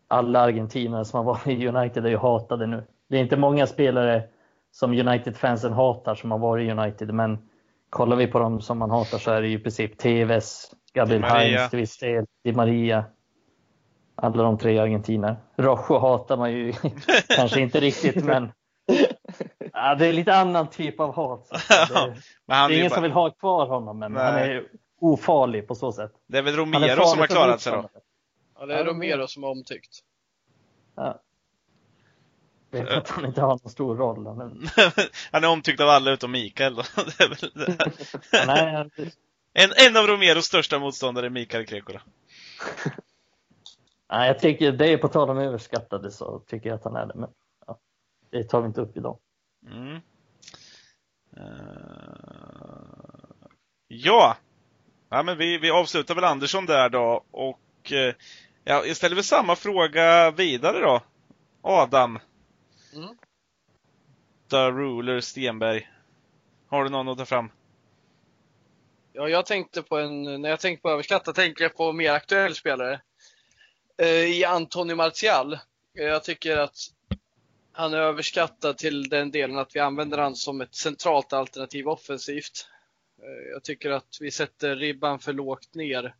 Speaker 4: alla argentinare som har varit i United är ju hatade nu. Det är inte många spelare som United-fansen hatar som har varit i United, men kollar vi på dem som man hatar så är det ju i princip TVS, Gabriel. Heinz till viss del, Di Maria. Alla de tre argentiner. Rojo hatar man ju kanske inte riktigt, men ja, det är lite annan typ av hat. Det,
Speaker 1: Men han
Speaker 4: det är
Speaker 1: är
Speaker 4: ingen
Speaker 1: bara,
Speaker 4: som vill ha kvar honom, men
Speaker 1: Nej.
Speaker 4: han är ofarlig på så sätt.
Speaker 1: Det är väl
Speaker 4: är
Speaker 1: Romero
Speaker 4: farlig
Speaker 1: som har klarat sig då.
Speaker 3: Ja, det är Romero som är omtyckt.
Speaker 4: Ja. Jag vet att han inte har någon stor roll. Men...
Speaker 1: han är omtyckt av alla utom Mikael då. Det är väl det.
Speaker 4: Nej, han-
Speaker 1: En, en av Romeros största motståndare är Mikael Krekula.
Speaker 4: Nej, jag tycker det är på tal om överskattade så tycker jag att han är det. Men ja, det tar vi inte upp idag.
Speaker 1: Mm. Eh, ja. ja, men vi, vi avslutar väl Andersson där då och eh, ja, jag ställer väl samma fråga vidare då. Adam.
Speaker 3: Mm.
Speaker 1: The Ruler Stenberg. Har du någon att ta fram?
Speaker 3: Ja, jag tänkte på en, när jag tänker på överskatta tänker jag på mer aktuell spelare. Eh, I Antonio Martial. Jag tycker att han är överskattad till den delen att vi använder han som ett centralt alternativ offensivt. Eh, Jag tycker att vi sätter ribban för lågt ner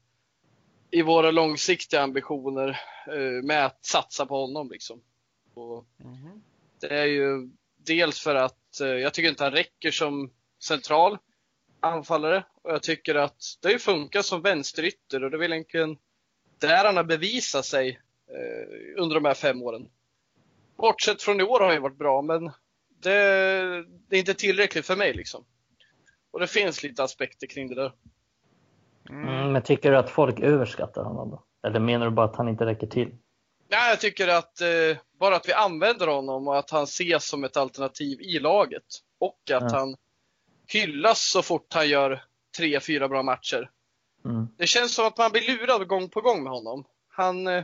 Speaker 3: i våra långsiktiga ambitioner eh, med att satsa på honom. Liksom. Och det är ju dels för att eh, jag tycker inte han räcker som central anfallare och jag tycker att det har funkat som vänsterytter och det är väl egentligen där han har bevisat sig under de här fem åren. Bortsett från i år har ju varit bra men det, det är inte tillräckligt för mig liksom. Och det finns lite aspekter kring det där.
Speaker 4: Mm, men tycker du att folk överskattar honom då? Eller menar du bara att han inte räcker till?
Speaker 3: Ja, jag tycker att eh, bara att vi använder honom och att han ses som ett alternativ i laget och att
Speaker 4: Ja.
Speaker 3: han hyllas så fort han gör tre, fyra bra matcher.
Speaker 4: Mm.
Speaker 3: Det känns som att man blir lurad gång på gång med honom. Han eh,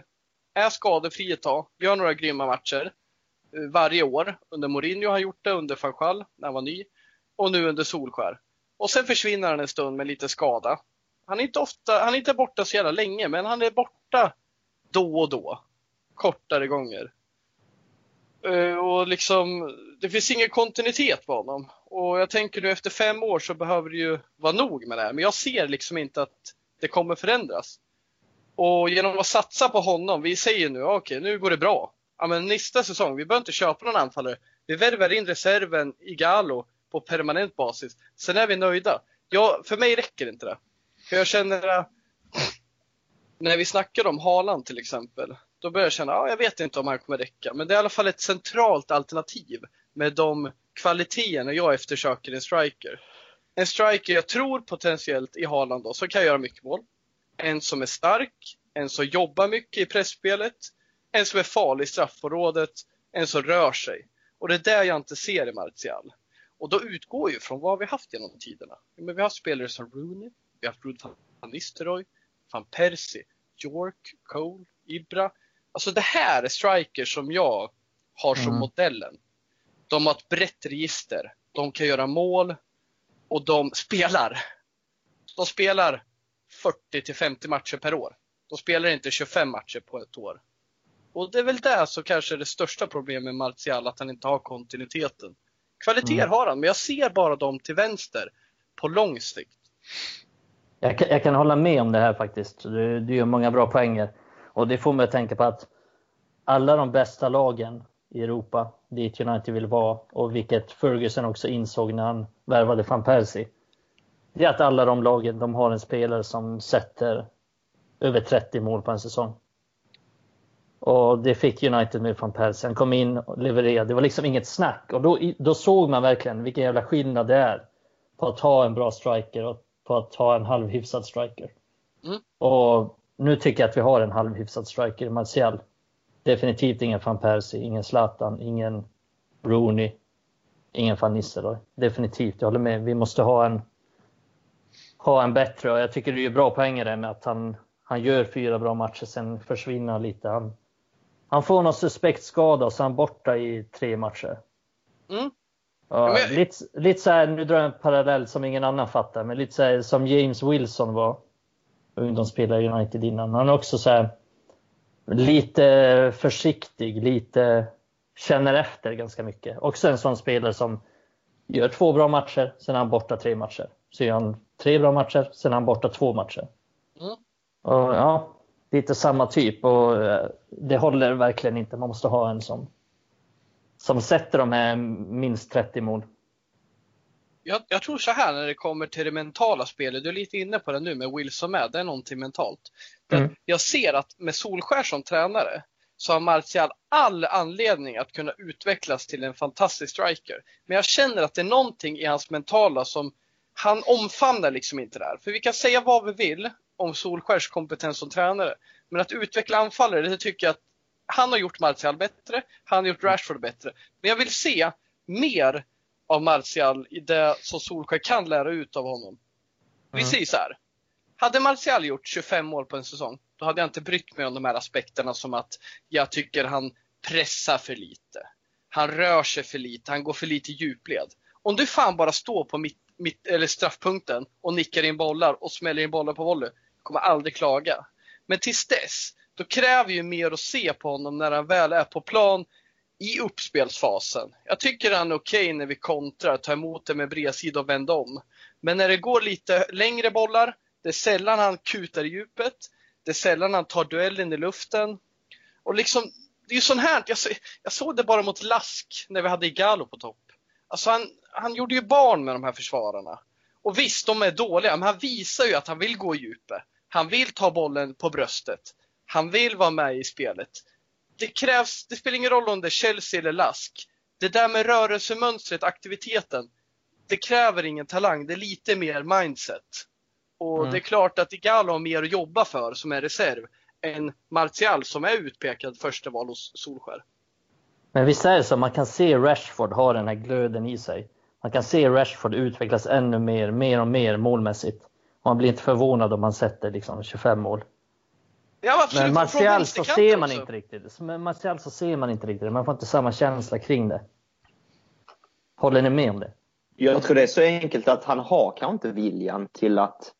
Speaker 3: är skadefri ett tag, gör några grymma matcher Eh, varje år. Under Mourinho har han gjort det, under van när han var ny och nu under Solskär. Och sen försvinner han en stund med lite skada. Han är inte, ofta, han är inte borta så jävla länge, men han är borta då och då. Kortare gånger. Eh, och liksom, det finns ingen kontinuitet på honom. Och jag tänker nu efter fem år så behöver det ju vara nog med det här. Men jag ser liksom inte att det kommer förändras. Och genom att satsa på honom, vi säger nu, okej nu går det bra. Ja men nästa säsong, vi behöver inte köpa någon anfallare. Vi värvar in reserven i Galo på permanent basis. Sen är vi nöjda. Ja, för mig räcker inte det. För jag känner att när vi snackar om Haaland till exempel, då börjar jag känna, ja, jag vet inte om han kommer räcka. Men det är i alla fall ett centralt alternativ med de kvaliteterna jag eftersöker i en striker. En striker jag tror potentiellt i Haaland då, som kan göra mycket mål. En som är stark, en som jobbar mycket i pressspelet, en som är farlig i straffområdet, en som rör sig. Och det är det jag inte ser i Martial. Och då utgår ju från vad vi haft genom tiderna. Men vi har haft spelare som Rooney, vi har haft Ruud van Nistelrooy, van Persie, York, Cole, Ibra. Alltså det här är strikers som jag har som
Speaker 4: Mm.
Speaker 3: modellen. De har ett brett register. De kan göra mål och de spelar. De spelar 40 till 50 matcher per år. De spelar inte 25 matcher på ett år. Och det är väl det som kanske är det största problemet med Martial, att han inte har kontinuiteten. Kvaliteter
Speaker 4: Mm.
Speaker 3: har han, men jag ser bara dem till vänster på lång sikt.
Speaker 4: Jag kan, jag kan hålla med om det här faktiskt. Du, du gör många bra poänger. Och det får mig att tänka på att alla de bästa lagen i Europa, dit United vill vara och vilket Ferguson också insåg när han värvade van Persie. Det är att alla de lagen, de har en spelare som sätter över 30 mål på en säsong. Och det fick United med van Persie. Han kom in och levererade. Det var liksom inget snack. Och då, då såg man verkligen vilken jävla skillnad det är på att ha en bra striker och på att ha en halvhyfsad striker.
Speaker 3: Mm.
Speaker 4: Och nu tycker jag att vi har en halvhyfsad striker i Martial. Definitivt ingen van Persie, ingen Zlatan, ingen Rooney, ingen van Nistelrooy. Definitivt, jag håller med. Vi måste ha en, ha en bättre och jag tycker det är bra poänger där med att han, han gör fyra bra matcher, sen försvinner lite. Han, han får någon suspekt skada och så är han borta i tre matcher.
Speaker 3: Mm.
Speaker 4: Ja,
Speaker 3: men-
Speaker 4: lite, lite så här, nu drar jag en parallell som ingen annan fattar, men lite så här, som James Wilson var ungdomsspelare i United innan. Han är också så här, lite försiktig, lite känner efter ganska mycket. Också en sån spelare som gör två bra matcher, sen är han borta tre matcher. Så gör han tre bra matcher, sen är han borta två matcher.
Speaker 3: Mm.
Speaker 4: Och, ja, lite samma typ och eh, det håller verkligen inte. Man måste ha en som, som sätter de här minst 30 mål.
Speaker 3: Jag, jag tror så här när det kommer till det mentala spelet, du är lite inne på det nu med Wilson med, det är någonting mentalt. Det-
Speaker 4: Mm.
Speaker 3: Jag ser att med Solskär som tränare så har Martial all anledning att kunna utvecklas till en fantastisk striker. Men jag känner att det är någonting i hans mentala som han omfamnar liksom inte där. För vi kan säga vad vi vill om Solskärs kompetens som tränare. Men att utveckla anfallare, det tycker jag att han har gjort Martial bättre, han har gjort Rashford bättre. Men jag vill se mer av Martial i det som Solskjaer kan lära ut av honom. Vi
Speaker 4: Mm.
Speaker 3: säger så här. Hade Martial gjort 25 mål på en säsong, då hade jag inte brytt mig om de här aspekterna som att jag tycker han pressar för lite. Han rör sig för lite, han går för lite djupled. Om du fan bara står på mitt, mitt, eller straffpunkten och nickar in bollar och smäller in bollar på volley, kommer aldrig klaga. Men tills dess, då kräver ju mer att se på honom när han väl är på plan i uppspelsfasen. Jag tycker han är okej när vi kontrar, tar emot det med bredsida och vänder om. Men när det går lite längre bollar, det är sällan han kutar i djupet. Det är sällan han tar duellen i luften. Och liksom, det är ju sånt här, jag, jag såg det bara mot Lask när vi hade Igalo på topp. Alltså han, han gjorde ju barn med de här försvararna. Och visst, de är dåliga, men han visar ju att han vill gå i djupet. Han vill ta bollen på bröstet. Han vill vara med i spelet. Det krävs, det spelar ingen roll om det är Chelsea eller Lask. Det där med rörelsemönstret, aktiviteten, det kräver ingen talang, det är lite mer mindset. Och
Speaker 4: Mm.
Speaker 3: det är klart att Igalo har mer att jobba för som är reserv än Martial som är utpekad första val hos Solskär.
Speaker 4: Men visst är det så, man kan se Rashford ha den här glöden i sig. Man kan se Rashford utvecklas ännu mer, mer och mer målmässigt. Man blir inte förvånad om man sätter liksom 25 mål.
Speaker 3: Ja.
Speaker 4: Men Martial så ser man
Speaker 3: också.
Speaker 4: inte riktigt. Men Martial så ser man inte riktigt. Man får inte samma känsla kring det. Håller ni med om det?
Speaker 2: Jag tror det är så enkelt att han har kanske inte viljan till att,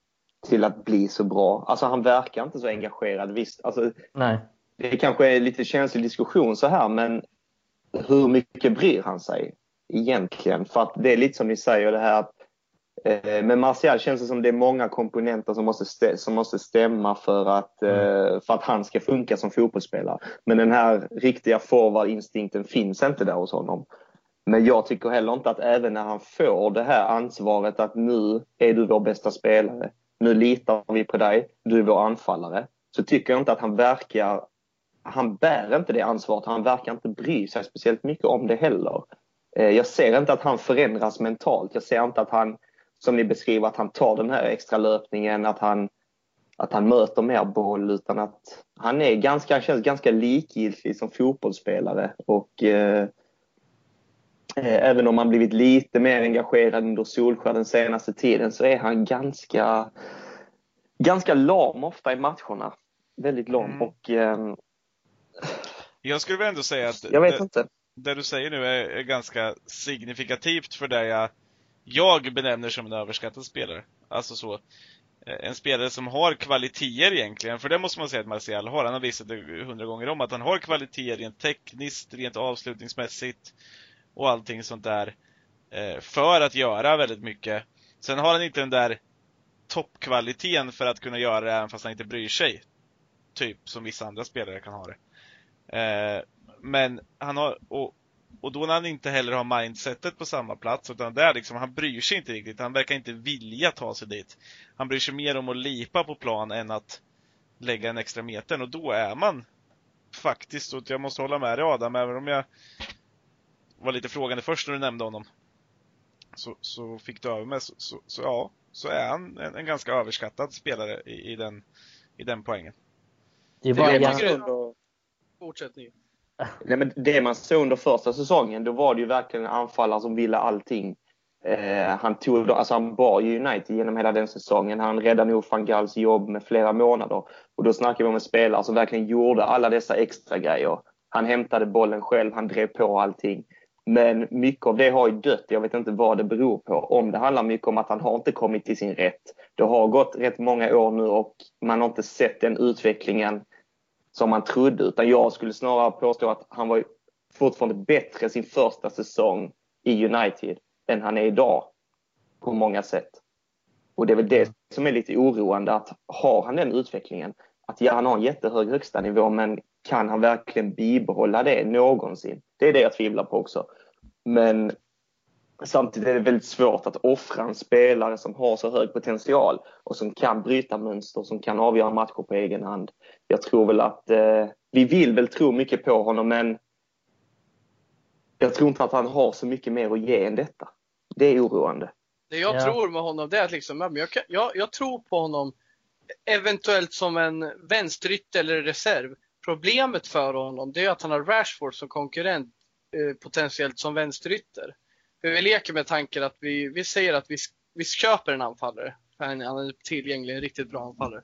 Speaker 2: till att bli så bra. Alltså han verkar inte så engagerad. Visst, alltså,
Speaker 4: Nej.
Speaker 2: det kanske är lite känslig diskussion så här men hur mycket bryr han sig egentligen? För att det är lite som ni säger det här att eh, med Martial känns det som det är många komponenter som måste, som måste stämma för att, eh, för att han ska funka som fotbollsspelare. Men den här riktiga forward-instinkten finns inte där hos honom. Men jag tycker heller inte att även när han får det här ansvaret att nu är du vår bästa spelare, nu litar vi på dig, du är vår anfallare. Så tycker jag inte att han verkar, han bär inte det ansvaret, han verkar inte bry sig speciellt mycket om det heller. Eh, Jag ser inte att han förändras mentalt, jag ser inte att han, som ni beskriver, att han tar den här extra löpningen, att han, att han möter mer boll utan att han är ganska, han känns ganska likgiltig som fotbollsspelare och eh, Eh, Även om han blivit lite mer engagerad under Solskjaer den senaste tiden så är han ganska, ganska lam ofta i matcherna. Väldigt lam
Speaker 1: Mm.
Speaker 2: och ehm,
Speaker 1: Jag skulle väl ändå säga att
Speaker 2: jag vet
Speaker 1: det,
Speaker 2: inte.
Speaker 1: det du säger nu är, är ganska signifikativt för det jag, jag benämner som en överskattad spelare. Alltså så, eh, en spelare som har kvaliteter egentligen, för det måste man säga att Martial har. Han har visat det hundra gånger om att han har kvaliteter rent tekniskt, rent avslutningsmässigt och allting sånt där. Eh, för att göra väldigt mycket. Sen har han inte den där toppkvaliteten för att kunna göra det även fast han inte bryr sig. Typ som vissa andra spelare kan ha det. Eh, men han har, och, och då när han inte heller har mindsetet på samma plats, utan där liksom, han bryr sig inte riktigt. Han verkar inte vilja ta sig dit. Han bryr sig mer om att lipa på plan än att lägga en extra meter och då är man faktiskt, och jag måste hålla med dig Adam, även om jag var lite frågande först när du nämnde honom. Så, så fick du över mig, så, så, så ja, så är han en, en ganska överskattad spelare i, i, den, i den poängen.
Speaker 4: Det är bara
Speaker 3: jag tycker-
Speaker 2: ändå-
Speaker 3: Fortsätt ni.
Speaker 2: Nej, men det man såg under första säsongen, då var det ju verkligen en anfallare som ville allting. Eh, han, tog, alltså han bar ju United genom hela den säsongen. Han räddade nog van Gaals jobb med flera månader. Och då snackar vi om en spelare som verkligen gjorde alla dessa extra grejer. Han hämtade bollen själv, han drev på allting. Men mycket av det har ju dött. Jag vet inte vad det beror på. Om det handlar mycket om att han har inte kommit till sin rätt. Det har gått rätt många år nu och man har inte sett den utvecklingen som man trodde. Utan jag skulle snarare påstå att han var fortfarande bättre sin första säsong i United än han är idag. På många sätt. Och det är väl det som är lite oroande att har han den utvecklingen, att ja, han har en jättehög högsta nivå men kan han verkligen bibehålla det någonsin? Det är det jag tvivlar på också. Men samtidigt är det väldigt svårt att offra en spelare som har så hög potential och som kan bryta mönster, som kan avgöra matcher på egen hand. Jag tror väl att eh, vi vill väl tro mycket på honom men jag tror inte att han har så mycket mer att ge än detta. Det är oroande.
Speaker 3: Det jag
Speaker 4: Ja.
Speaker 3: tror med honom det är att liksom, jag, kan- jag, jag tror på honom eventuellt som en vänsterytter eller reserv. Problemet för honom det är att han har Rashford som konkurrent eh, potentiellt som vänsterytter. Vi leker med tanken att vi, vi säger att vi, vi köper en anfallare. För han, han är tillgänglig, en riktigt bra anfallare.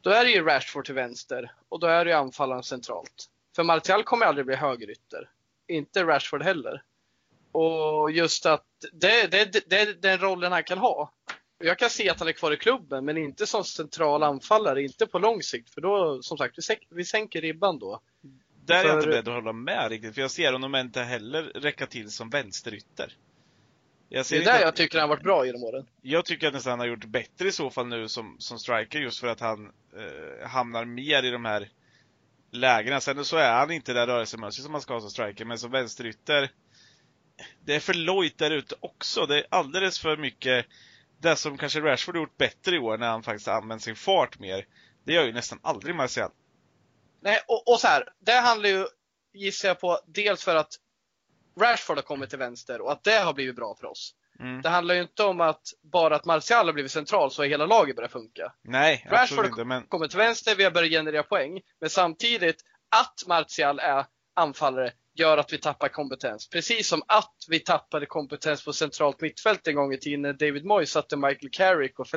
Speaker 3: Då är det ju Rashford till vänster och då är det ju anfallaren centralt. För Martial kommer aldrig bli högerytter. Inte Rashford heller. Och just att det, det, det, är den rollen han kan ha. Jag kan se att han är kvar i klubben, men inte som central anfallare, inte på lång sikt. För då, som sagt, vi, sänk, vi sänker ribban då.
Speaker 1: Där är jag inte beredd att hålla med riktigt, för jag ser honom inte heller räcka till som vänsterytter. Jag,
Speaker 3: Det
Speaker 1: ser
Speaker 3: är
Speaker 1: inte
Speaker 3: där
Speaker 1: att-
Speaker 3: jag tycker han har varit bra genom åren.
Speaker 1: jag tycker att nästan han har gjort bättre i så fall nu som, som striker just för att han eh, hamnar mer i de här lägena. Sen så är han inte där rörelsemässigt som man ska ha som striker, men som vänsterytter det är för lojt där ute också. Det är alldeles för mycket det som kanske Rashford gjort bättre i år när han faktiskt använt sin fart mer. Det gör ju nästan aldrig Martial.
Speaker 3: Nej, och, och så här, det handlar ju, gissar jag på, dels för att Rashford har kommit till vänster och att det har blivit bra för oss.
Speaker 1: Mm.
Speaker 3: Det handlar ju inte om att bara att Martial har blivit central så har hela laget börjat funka.
Speaker 1: Nej,
Speaker 3: Rashford
Speaker 1: inte. Men
Speaker 3: Kommer till vänster, vi har börjat generera poäng. Men samtidigt, att Martial är anfallare gör att vi tappar kompetens. Precis som att vi tappade kompetens på centralt mittfält en gång i tiden när David Moyes satte Michael Carrick och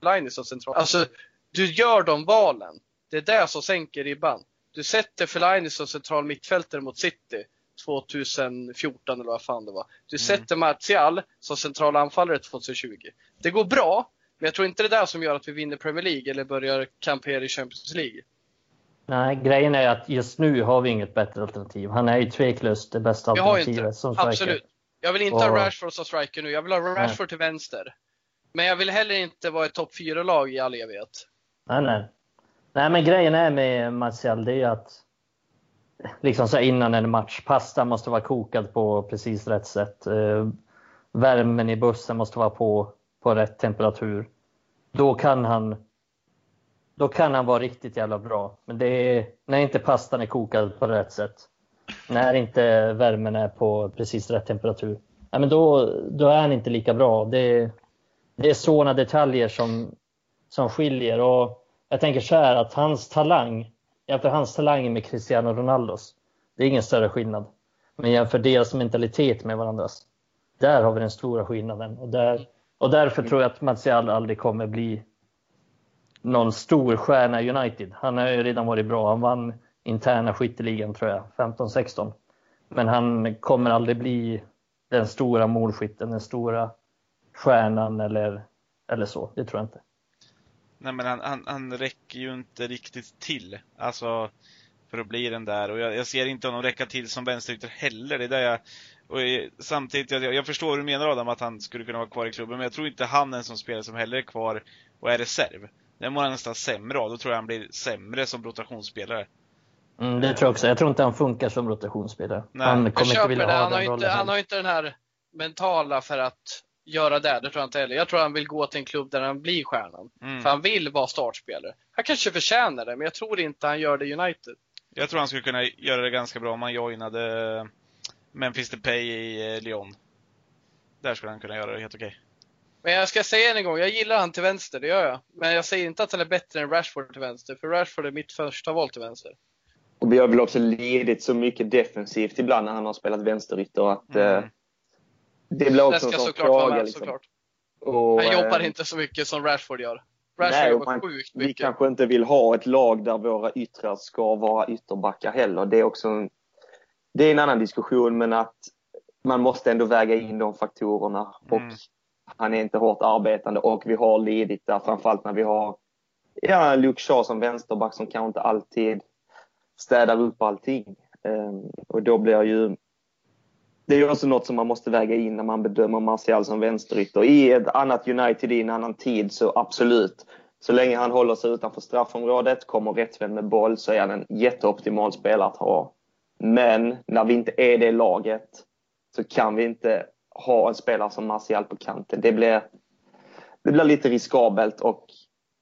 Speaker 3: Fellaini som central. Alltså, du gör de valen. Det är det som sänker ribban. Du sätter Fellaini som central mittfältare mot City 2014 eller vad fan det var. Du sätter Martial som central anfallare 2020. Det går bra, men jag tror inte det är det som gör att vi vinner Premier League eller börjar kampera i Champions League.
Speaker 4: Nej, grejen är att just nu har vi inget bättre alternativ. Han är ju tveklöst det bästa
Speaker 3: Vi
Speaker 4: alternativet
Speaker 3: inte.
Speaker 4: som striker.
Speaker 3: Absolut. Jag vill inte
Speaker 4: Och-
Speaker 3: ha Rashford som striker nu. Jag vill ha Rashford till vänster. Men jag vill heller inte vara ett topp 4-lag i all evighet.
Speaker 4: Nej, nej. Nej, men grejen är med Martial, det är ju att liksom så innan en match, pastan måste vara kokad på precis rätt sätt. Eh, värmen i bussen måste vara på, på rätt temperatur. Då kan han då kan han vara riktigt jävla bra. Men det är när inte pastan är kokad på rätt sätt. När inte värmen är på precis rätt temperatur. Ja, men då, då är han inte lika bra. Det, det är sådana detaljer som, som skiljer. Och jag tänker så här att hans talang, jämför hans talang med Cristiano Ronaldos. Det är ingen större skillnad. Men jämför deras mentalitet med varandras. Där har vi den stora skillnaden. Och, där, och därför tror jag att Martial aldrig kommer bli någon stor stjärna i United. Han har ju redan varit bra. Han vann interna skytteligan tror jag, 15-16. Men han kommer aldrig bli den stora målskytten, den stora stjärnan eller, eller så. Det tror jag inte.
Speaker 1: Nej men han, han, han räcker ju inte riktigt till. Alltså för att bli den där. Och jag, jag ser inte honom räcka till som vänsterytter heller. Det är där jag, och jag, samtidigt, jag, jag förstår hur du menar Adam, att han skulle kunna vara kvar i klubben. Men jag tror inte han är en sån spelare som heller är kvar och är reserv. Den mår han nästan sämre av. Då tror jag han blir sämre som rotationsspelare.
Speaker 4: Mm, det tror jag också. Jag tror inte han funkar som rotationsspelare.
Speaker 1: Nej,
Speaker 4: han kommer inte vilja
Speaker 3: det.
Speaker 4: ha
Speaker 3: Han har,
Speaker 4: den
Speaker 3: inte,
Speaker 4: rollen.
Speaker 3: han har inte den här mentala för att göra det. Det tror jag inte heller. Jag tror han vill gå till en klubb där han blir stjärnan.
Speaker 1: Mm.
Speaker 3: För han vill vara startspelare. Han kanske förtjänar det, men jag tror inte han gör det i United.
Speaker 1: Jag tror han skulle kunna göra det ganska bra om han joinade Memphis Depay i eh, Lyon. Där skulle han kunna göra det helt okej.
Speaker 3: Men jag ska säga en gång, jag gillar han till vänster, det gör jag. Men jag säger inte att han är bättre än Rashford till vänster, för Rashford är mitt första val till vänster.
Speaker 2: Och vi har väl också lidit så mycket defensivt ibland när han har spelat vänsterytter att mm. Det blir också
Speaker 3: det ska sån fråga. Med, liksom. såklart. Och, han jobbar eh, inte så mycket som Rashford gör. Rashford nej, jobbar man, sjukt mycket.
Speaker 2: Vi kanske inte vill ha ett lag där våra yttrar ska vara ytterbackar heller. Det är också en, det är en annan diskussion, men att man måste ändå väga in de faktorerna. Mm. Och han är inte hårt arbetande och vi har lidit där, framförallt när vi har ja, Luke Shaw som vänsterback som kanske inte alltid städar upp allting. Um, och då blir ju det är också något som man måste väga in när man bedömer Martial som vänsterytter. I ett annat United i en annan tid så absolut. Så länge han håller sig utanför straffområdet, kommer rättvänd med boll så är han en jätteoptimal spelare att ha. Men när vi inte är det laget så kan vi inte ha en spelare som Martial på kanten. Det blir, det blir lite riskabelt och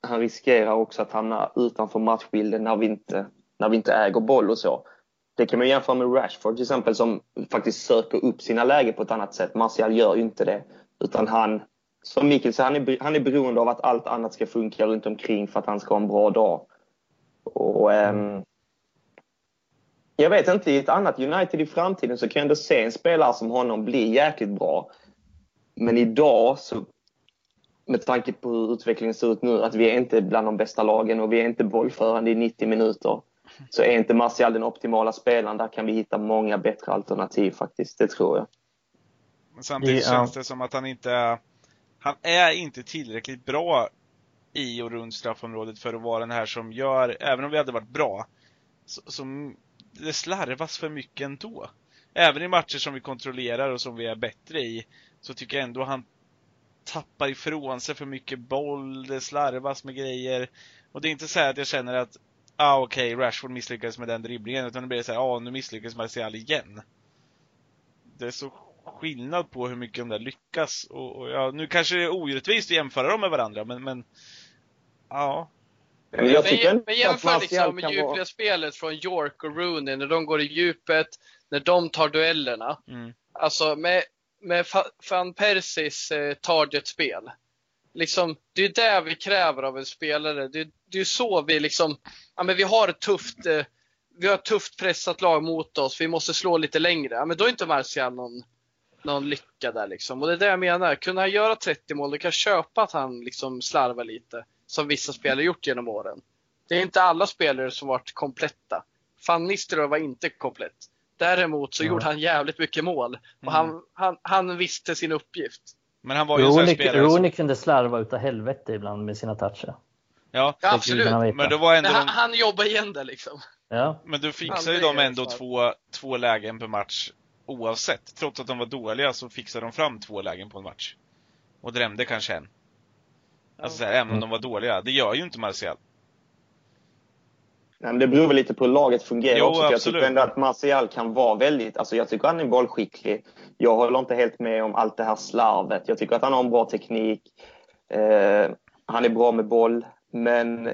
Speaker 2: han riskerar också att hamna utanför matchbilden när vi inte, när vi inte äger boll och så. Det kan man jämföra med Rashford till exempel som faktiskt söker upp sina lägen på ett annat sätt. Martial gör ju inte det. Utan han, som Mikkel säger, han är, han är beroende av att allt annat ska funka runt omkring för att han ska ha en bra dag. Och, um, jag vet inte, i ett annat United i framtiden så kan jag ändå se en spelare som honom bli jäkligt bra. Men idag, så, med tanke på hur utvecklingen ser ut nu, att vi är inte bland de bästa lagen och vi är inte bollförande i 90 minuter. Så är inte Martial den optimala spelaren. Där kan vi hitta många bättre alternativ faktiskt. Det tror jag.
Speaker 1: Men samtidigt ja. känns det som att han inte han är inte tillräckligt bra i och runt straffområdet för att vara den här som gör, även om vi hade varit bra, som det slarvas för mycket ändå. Även i matcher som vi kontrollerar och som vi är bättre i, så tycker jag ändå han tappar ifrån sig för mycket boll, det slarvas med grejer. Och det är inte så att jag känner att ah, okej, okay, Rashford misslyckades med den dribblingen. Utan det blir så här, ah, nu misslyckas Martial igen. Det är så skillnad på hur mycket de där lyckas. Och, och ja, nu kanske det är orättvist att jämföra dem med varandra, men, men ja.
Speaker 3: Men, jag men, men jämför liksom med djupledsspelet från York och Rooney när de går i djupet, när de tar duellerna. Mm. Alltså med, med van Persis eh, targetspel liksom, det är det vi kräver av en spelare. Det, det är så vi liksom, ja men vi har ett tufft, eh, vi har ett tufft pressat lag mot oss, vi måste slå lite längre. Ja men då är inte Martial någon, någon lycka där liksom. Och det är det jag menar, kunna han göra 30 mål, då kan jag köpa att han liksom slarvar lite. Som vissa spelare gjort genom åren. Det är inte alla spelare som varit kompletta. Van Nistelrooy var inte komplett. Däremot så mm. gjorde han jävligt mycket mål och mm. han, han, han visste sin uppgift.
Speaker 1: Men han var ju Rooney, en spelare
Speaker 4: Rooney som... kunde slarva utav helvete ibland med sina toucher.
Speaker 1: Ja,
Speaker 3: ja absolut. Men, det var ändå men han, de... han jobbar igen det liksom.
Speaker 4: Ja.
Speaker 1: Men du fixar ju dem ändå två, två lägen per match oavsett. Trots att de var dåliga så fixade de fram två lägen på en match. Och drämde kanske en. Alltså här, även om mm. de var dåliga. Det gör ju inte Martial.
Speaker 2: Nej, det beror väl lite på hur laget fungerar jo, också. Jag tycker ändå att Martial kan vara väldigt, alltså jag tycker han är bollskicklig. Jag håller inte helt med om allt det här slarvet. Jag tycker att han har en bra teknik. Eh, han är bra med boll. Men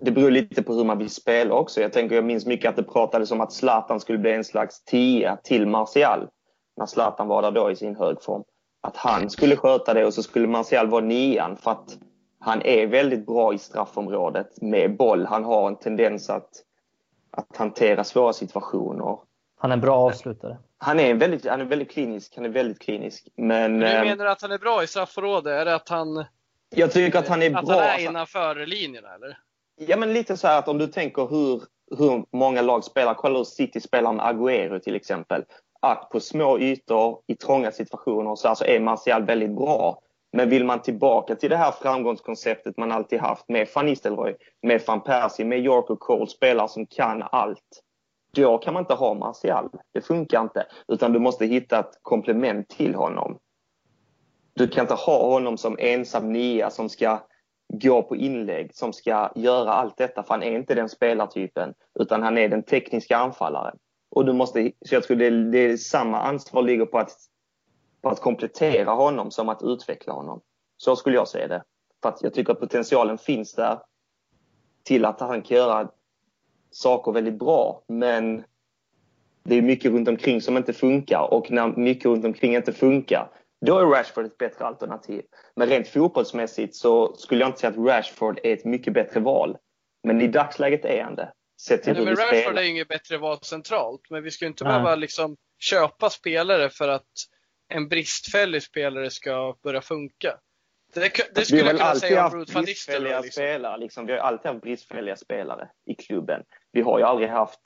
Speaker 2: det beror lite på hur man vill spela också. Jag tänker, jag minns mycket att det pratades om att Zlatan skulle bli en slags tia till Martial. När Zlatan var där då i sin högform. Att han skulle sköta det och så skulle Martial vara nian för att han är väldigt bra i straffområdet med boll. Han har en tendens att, att hantera svåra situationer.
Speaker 4: Han är en bra avslutare.
Speaker 2: Han är, väldigt, han är väldigt klinisk. Han är väldigt klinisk. Men,
Speaker 3: men du menar att han är bra i straffområdet? Är det att han...
Speaker 2: Jag tycker att han är
Speaker 3: att
Speaker 2: bra. Att
Speaker 3: han är innanför linjerna eller?
Speaker 2: Ja men lite så här att om du tänker hur, hur många lag spelar. Kolla hur City spelar med Agüero till exempel. Att på små ytor i trånga situationer så alltså är Martial väldigt bra. Men vill man tillbaka till det här framgångskonceptet man alltid haft med van Nistelrooy, med van Persie, med York och Cole, spelare som kan allt. Då kan man inte ha Martial. Det funkar inte. Utan du måste hitta ett komplement till honom. Du kan inte ha honom som ensam nia som ska gå på inlägg, som ska göra allt detta. För han är inte den spelartypen. Utan han är den tekniska anfallaren. Och du måste, så jag tror det, det är samma ansvar ligger på att på att komplettera honom som att utveckla honom. Så skulle jag säga det. För att jag tycker att potentialen finns där till att han kan göra saker väldigt bra. Men det är mycket runt omkring som inte funkar och när mycket runt omkring inte funkar då är Rashford ett bättre alternativ. Men rent fotbollsmässigt så skulle jag inte säga att Rashford är ett mycket bättre val. Men i dagsläget är han det. Sett till
Speaker 3: Nej, men
Speaker 2: vi
Speaker 3: Rashford
Speaker 2: spelar.
Speaker 3: är inget bättre val centralt, men vi ska ju inte
Speaker 4: Nej.
Speaker 3: behöva liksom köpa spelare för att en bristfällig spelare ska börja funka. Det, det
Speaker 2: Vi
Speaker 3: skulle jag kunna säga om
Speaker 2: haft
Speaker 3: Ruth van
Speaker 2: bristfälliga
Speaker 3: Nistelrooy. Liksom.
Speaker 2: spelare. Liksom. Vi har alltid haft bristfälliga spelare i klubben. Vi har ju aldrig haft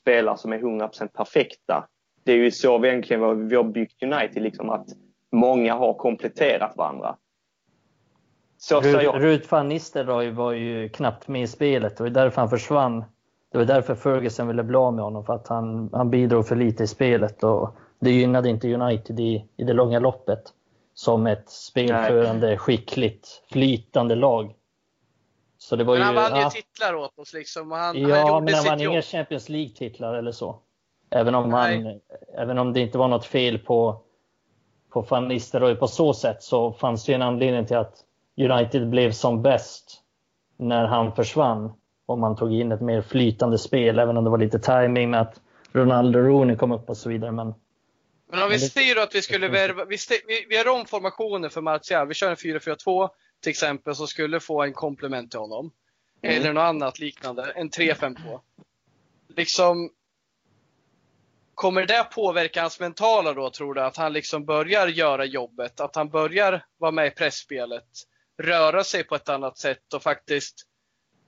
Speaker 2: spelare som är 100% perfekta. Det är ju så vi egentligen har- vi har byggt United, liksom att många har kompletterat varandra. Så
Speaker 4: van Nistelrooy var ju knappt med i spelet. Det var därför han försvann. Det var därför Ferguson ville bli av med honom, för att han, han bidrog för lite i spelet. Och det gynnade inte United i, i det långa loppet som ett spelförande, skickligt, flytande lag. Så det var
Speaker 3: Men
Speaker 4: ju,
Speaker 3: han vann ju titlar åt oss liksom och han, han
Speaker 4: ja,
Speaker 3: gjorde
Speaker 4: men han vann
Speaker 3: jobb.
Speaker 4: inga Champions League-titlar eller så. Även om,
Speaker 3: Nej.
Speaker 4: han, även om det inte var något fel på, på van Nistelrooy på så sätt så fanns det ju en anledning till att United blev som bäst när han försvann. Och man tog in ett mer flytande spel, även om det var lite timing med att Ronaldo Rooney kom upp och så vidare. Men
Speaker 3: Men om vi
Speaker 4: det-
Speaker 3: säger att vi skulle värva, vi, vi, vi har om formationer för Martial. Vi kör en 4-4-2 till exempel som skulle få en komplement till honom.
Speaker 2: Mm.
Speaker 3: Eller något annat liknande, en 3-5-2. Liksom, kommer det påverka hans mentala då tror du? Att han liksom börjar göra jobbet, att han börjar vara med i pressspelet, röra sig på ett annat sätt och faktiskt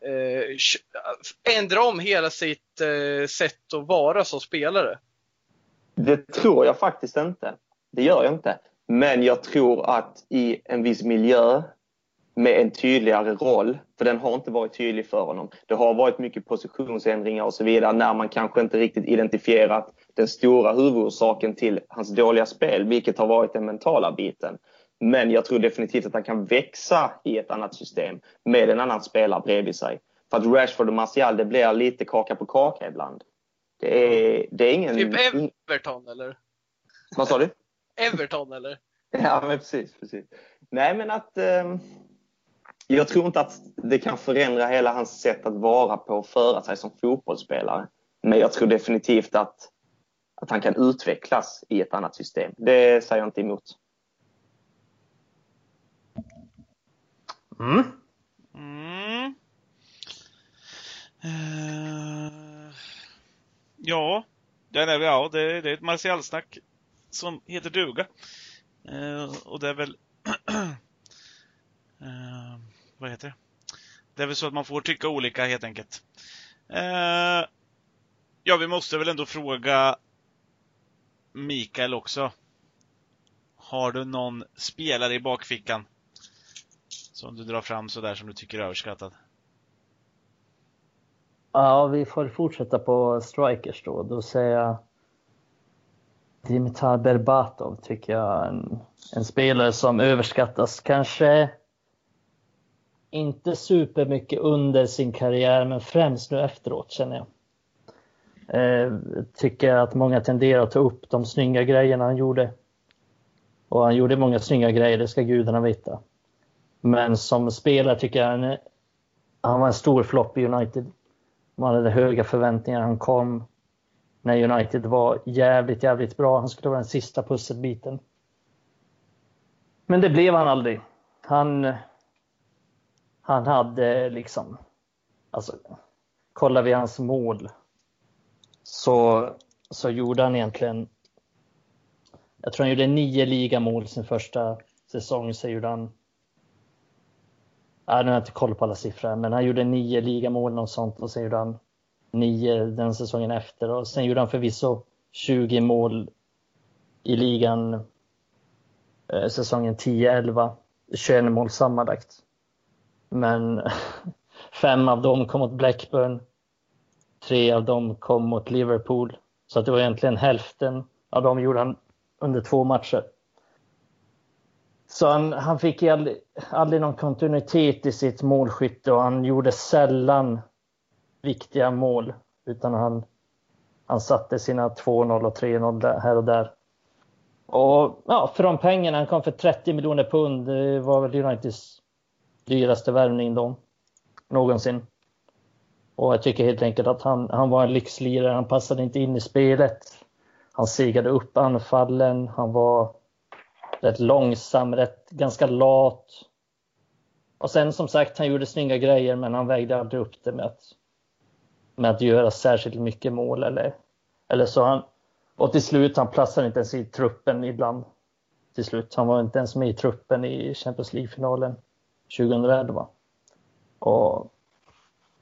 Speaker 3: eh, ändra om hela sitt eh, sätt att vara som spelare?
Speaker 2: Det tror jag faktiskt inte. Det gör jag inte. Men jag tror att i en viss miljö med en tydligare roll, för den har inte varit tydlig för honom. Det har varit mycket positionsändringar och så vidare när man kanske inte riktigt identifierat den stora huvudorsaken till hans dåliga spel, vilket har varit den mentala biten. Men jag tror definitivt att han kan växa i ett annat system med en annan spelare bredvid sig. För att Rashford och Martial, det blir lite kaka på kaka ibland. Det är, det är ingen...
Speaker 3: Typ Everton eller?
Speaker 2: Vad sa du?
Speaker 3: Everton eller?
Speaker 2: Ja, men precis. precis. Nej, men att... Eh, jag tror inte att det kan förändra hela hans sätt att vara på och föra sig som fotbollsspelare. Men jag tror definitivt att, att han kan utvecklas i ett annat system. Det säger jag inte emot.
Speaker 4: mm.
Speaker 1: Mm. Eh, ja, det är, ja det, det är ett Martial-snack som heter duga. Eh, och det är väl... eh, vad heter det? Det är väl så att man får tycka olika helt enkelt. Eh, ja, vi måste väl ändå fråga Mikael också. Har du någon spelare i bakfickan som du drar fram sådär som du tycker är överskattad?
Speaker 4: Ja, vi får fortsätta på strikers då. Då säger jag Dimitar Berbatov tycker jag en, en spelare som överskattas. Kanske inte supermycket under sin karriär, men främst nu efteråt känner jag. Eh, tycker att många tenderar att ta upp de snygga grejerna han gjorde. Och han gjorde många snygga grejer, det ska gudarna veta. Men som spelare tycker jag han, han var en stor flopp i United. Man hade höga förväntningar. Han kom när United var jävligt, jävligt bra. Han skulle vara den sista pusselbiten. Men det blev han aldrig. Han, han hade liksom, alltså, kollar vi hans mål så, så gjorde han egentligen, jag tror han gjorde nio ligamål sin första säsong, så gjorde han Ja, nu har jag inte koll på alla siffror, men han gjorde nio ligamål och sånt och sen gjorde han nio den säsongen efter och sen gjorde han förvisso 20 mål i ligan eh, säsongen 10-11, 21 mål sammanlagt. Men fem av dem kom mot Blackburn, tre av dem kom mot Liverpool, så att det var egentligen hälften av dem gjorde han under två matcher. Så han, han fick aldrig, aldrig någon kontinuitet i sitt målskytte och han gjorde sällan viktiga mål. Utan han, han satte sina 2-0 och 3-0 här och där. Och ja, för de pengarna, han kom för 30 miljoner pund. Det var väl Uniteds dyraste värvning då. Någonsin. Och jag tycker helt enkelt att han, han var en lyxlirare. Han passade inte in i spelet. Han segade upp anfallen. Han var rätt långsam, rätt, ganska lat. Och sen som sagt, han gjorde snygga grejer men han vägde aldrig upp det med att med att göra särskilt mycket mål eller, eller så. Han, och till slut, han platsade inte ens i truppen ibland. Till slut, han var inte ens med i truppen i Champions League-finalen 2011. Och,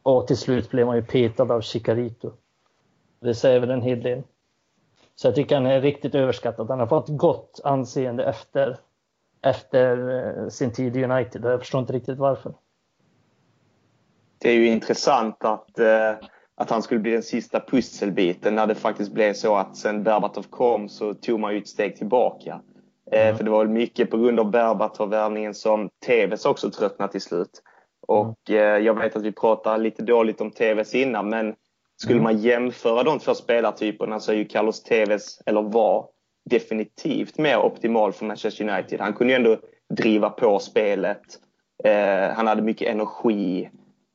Speaker 4: och till slut blev man ju petad av Chicarito. Det säger väl en hel del. Så jag tycker han är riktigt överskattad. Han har fått gott anseende efter, efter eh, sin tid i United och jag förstår inte riktigt varför.
Speaker 2: Det är ju intressant att, eh, att han skulle bli den sista pusselbiten när det faktiskt blev så att sen Berbatov kom så tog man ju ett steg tillbaka. Mm. För det var väl mycket på grund av Berbatov-värvningen som TVs också tröttnade till slut. Och mm. jag vet att vi pratade lite dåligt om TVs innan men skulle mm. man jämföra de två spelartyperna så är ju Carlos Tevez, eller var, definitivt mer optimal för Manchester United. Han kunde ju ändå driva på spelet. Eh, han hade mycket energi.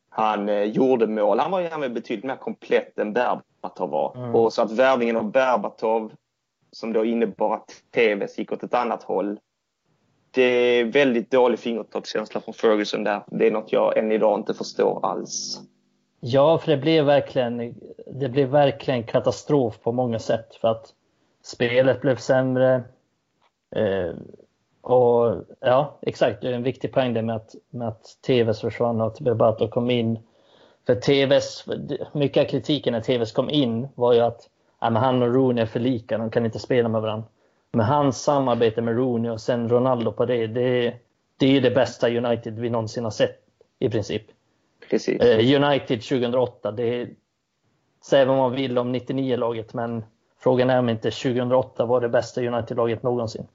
Speaker 2: Han eh, gjorde mål. Han var ju betydligt mer komplett än Berbatov var. Mm. Och så att värvningen av Berbatov, som då innebar att Tevez gick åt ett annat håll. Det är väldigt dålig fingertoppskänsla från Ferguson där. Det är något jag än idag inte förstår alls.
Speaker 4: Ja, för det blev verkligen, det blev verkligen katastrof på många sätt för att spelet blev sämre. Eh, och ja, exakt, det är en viktig poäng det med att, med att TVs försvann och att Bebato kom in. För TVs, mycket av kritiken när TVs kom in var ju att ja, men han och Rooney är för lika, de kan inte spela med varandra. Men hans samarbete med Rooney och sen Ronaldo på det, det, det är det bästa United vi någonsin har sett i princip.
Speaker 2: Precis.
Speaker 4: Eh, United 2008, det säger vad man vill om 99-laget, men frågan är om inte 2008 var det bästa United-laget någonsin.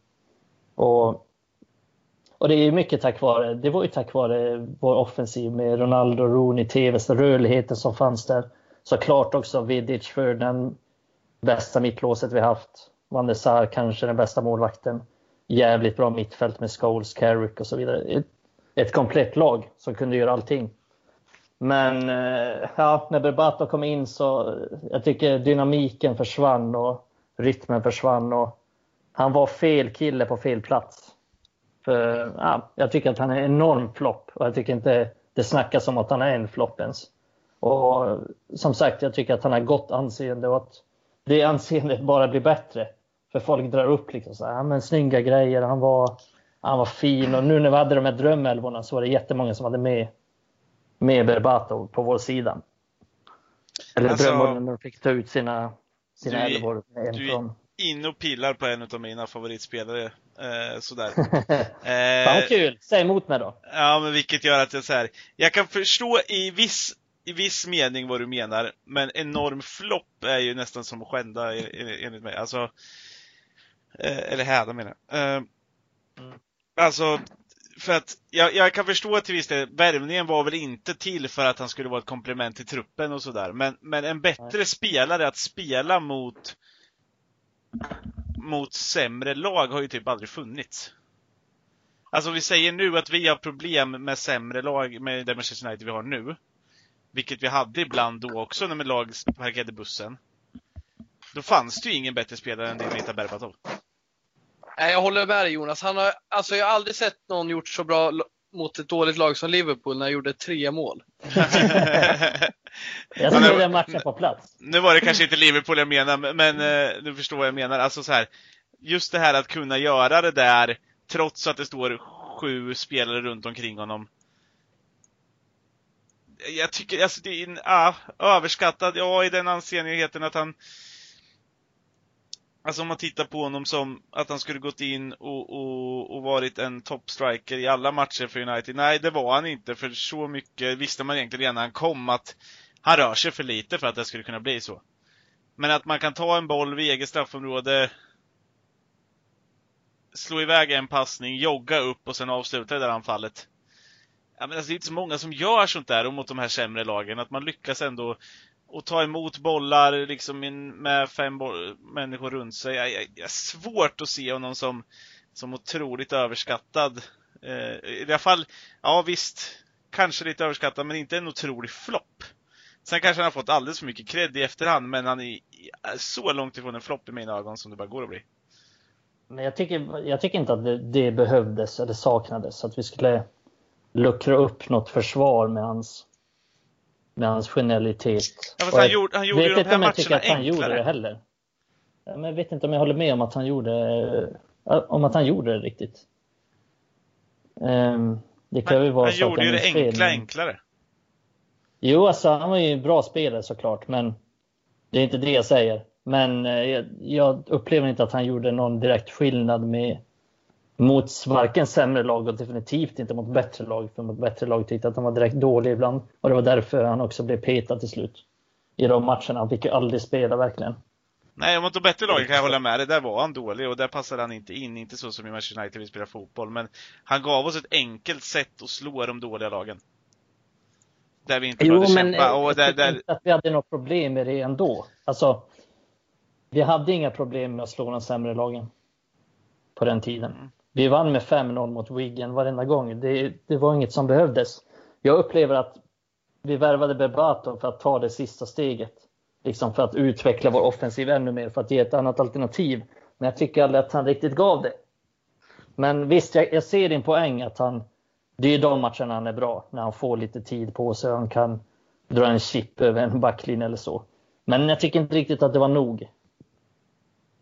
Speaker 4: Och, och det är mycket tack vare, det var ju tack vare vår offensiv med Ronaldo, Rooney, Tevez, rörligheten som fanns där. Såklart också Vidic för den bästa mittlåset vi haft. Van der Sar kanske den bästa målvakten. Jävligt bra mittfält med Scholes, Carrick och så vidare. Ett, ett komplett lag som kunde göra allting. Men eh, ja, när Berbatov kom in så eh, jag tycker dynamiken försvann och rytmen försvann och han var fel kille på fel plats. För, ja, jag tycker att han är en enorm flopp och jag tycker inte det snackas om att han är en flopp ens. Och som sagt, jag tycker att han har gott anseende och att det anseendet bara blir bättre. För folk drar upp liksom så här, men snygga grejer, han var, han var fin och nu när vi hade de här drömälvorna så var det jättemånga som hade med med Berbatov på vår sida. Eller alltså, drömmen när de fick ta ut sina, sina älvor.
Speaker 1: Du är in och pillar på en av mina favoritspelare. Eh, sådär.
Speaker 4: eh, Fan kul! Säg emot mig då.
Speaker 1: Ja, men vilket gör att jag så här, jag kan förstå i viss, i viss mening vad du menar, men enorm flopp är ju nästan som att skända enligt mig. Alltså, eh, eller häda menar jag. Eh, mm. Alltså, för att jag, jag, kan förstå till viss del, värvningen var väl inte till för att han skulle vara ett komplement till truppen och sådär. Men, men en bättre spelare att spela mot mot sämre lag har ju typ aldrig funnits. Alltså om vi säger nu att vi har problem med sämre lag med det Manchester United vi har nu. Vilket vi hade ibland då också när lag parkerade bussen. Då fanns det ju ingen bättre spelare än Dimitar Berbatov.
Speaker 3: Nej, jag håller med dig Jonas. Han har, alltså, jag har aldrig sett någon gjort så bra mot ett dåligt lag som Liverpool när han gjorde tre mål.
Speaker 4: jag såg den matchen på plats.
Speaker 1: Nu var det kanske inte Liverpool jag menar, men eh, du förstår vad jag menar. Alltså så här, just det här att kunna göra det där trots att det står sju spelare runt omkring honom. Jag tycker, alltså det är en, ja, överskattad, ja i den ansenligheten att han Alltså om man tittar på honom som att han skulle gått in och, och, och varit en toppstriker i alla matcher för United. Nej, det var han inte, för så mycket visste man egentligen redan när han kom att han rör sig för lite för att det skulle kunna bli så. Men att man kan ta en boll vid eget straffområde, slå iväg en passning, jogga upp och sen avsluta det där anfallet. Ja, men alltså, det är inte så många som gör sånt där mot de här sämre lagen, att man lyckas ändå och ta emot bollar liksom med fem människor runt sig. Jag, jag, jag är svårt att se honom som, som otroligt överskattad. Eh, I alla fall, ja visst, kanske lite överskattad, men inte en otrolig flopp. Sen kanske han har fått alldeles för mycket cred i efterhand, men han är så långt ifrån en flopp i mina ögon som det bara går att bli.
Speaker 4: Men jag tycker, jag tycker inte att det, det behövdes eller saknades, att vi skulle luckra upp något försvar med hans med hans genialitet.
Speaker 1: Ja, han
Speaker 4: jag
Speaker 1: gjorde, han gjorde ju
Speaker 4: vet
Speaker 1: de
Speaker 4: inte om jag tycker att han gjorde det
Speaker 1: enklare.
Speaker 4: heller. Men jag vet inte om jag håller med om att han gjorde, om att han gjorde det riktigt. Ehm, det kan ju vara
Speaker 1: Han gjorde ju det
Speaker 4: minns fel,
Speaker 1: enkla
Speaker 4: men-
Speaker 1: enklare.
Speaker 4: Jo, alltså han var ju en bra spelare såklart, men det är inte det jag säger. Men eh, jag, jag upplever inte att han gjorde någon direkt skillnad med mot varken sämre lag och definitivt inte mot bättre lag. För mot bättre lag tyckte att han var direkt dålig ibland. Och det var därför han också blev petad till slut. I de matcherna. Han fick ju aldrig spela verkligen.
Speaker 1: Nej, mot de bättre lagen kan jag hålla med dig. Där var han dålig och där passade han inte in. Inte så som i Manchester United vill spela fotboll. Men han gav oss ett enkelt sätt att slå de dåliga lagen. Där vi inte
Speaker 4: Jo,
Speaker 1: behövde
Speaker 4: men
Speaker 1: kämpa. Och
Speaker 4: jag
Speaker 1: där, där,
Speaker 4: inte att vi hade något problem med det ändå. Alltså, vi hade inga problem med att slå de sämre lagen. På den tiden.
Speaker 1: Mm.
Speaker 4: Vi vann med 5-0 mot Wigan varenda gång. Det, det var inget som behövdes. Jag upplever att vi värvade Berbatov för att ta det sista steget. Liksom för att utveckla vår offensiv ännu mer, för att ge ett annat alternativ. Men jag tycker aldrig att han riktigt gav det. Men visst, jag, jag ser din poäng att han... Det är de matcherna han är bra, när han får lite tid på sig och han kan dra en chip över en backlinje eller så. Men jag tycker inte riktigt att det var nog.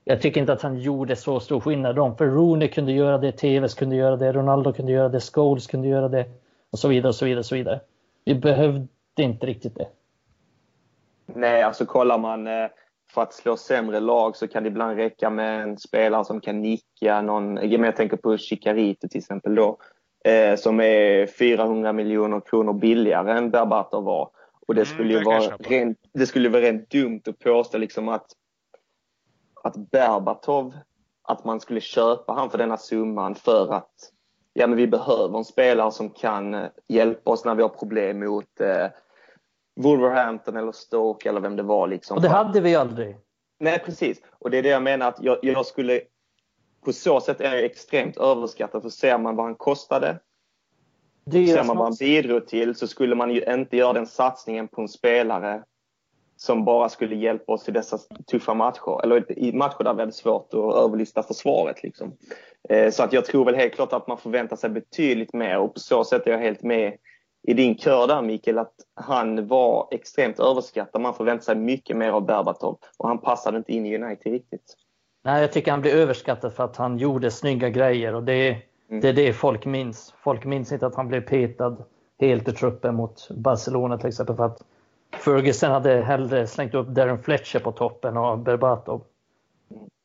Speaker 4: Jag tycker inte att han gjorde så stor skillnad. De, för Rooney kunde göra det, TVs kunde göra det, Ronaldo kunde göra det, Scholes kunde göra det och så vidare och så vidare. Och så vidare. Vi behövde inte riktigt det.
Speaker 2: Nej, alltså kollar man eh, för att slå sämre lag så kan det ibland räcka med en spelare som kan nicka någon. Jag tänker på Chicarito till exempel då. Eh, som är 400 miljoner kronor billigare än Berbatov var. Och det
Speaker 1: Mm,
Speaker 2: skulle ju
Speaker 1: jag
Speaker 2: vara rent, det skulle vara rent dumt att påstå liksom att, att Berbatov, att man skulle köpa han för denna summan för att ja, men vi behöver en spelare som kan eh, hjälpa oss när vi har problem mot eh, Wolverhampton eller Stoke eller vem det var. Liksom.
Speaker 4: Och det hade vi aldrig.
Speaker 2: Nej, precis. Och det är det jag menar att jag, jag skulle... På så sätt är jag extremt överskattad. För ser man vad han kostade, ser man vad han bidrog till, så skulle man ju inte göra den satsningen på en spelare som bara skulle hjälpa oss i dessa tuffa matcher. Eller i matcher där vi hade svårt att överlista försvaret. Liksom. Eh, Så att jag tror väl helt klart att man förväntar sig betydligt mer. Och på så sätt är jag helt med i din kör där Mikael, att han var extremt överskattad. Man förväntar sig mycket mer av Berbatov. Och han passade inte in i United riktigt.
Speaker 4: Nej, jag tycker han blir överskattad för att han gjorde snygga grejer och det,
Speaker 2: Mm.
Speaker 4: det är det folk minns. Folk minns inte att han blev petad helt ur truppen mot Barcelona till exempel för att Ferguson hade hellre slängt upp Darren Fletcher på toppen och Berbatov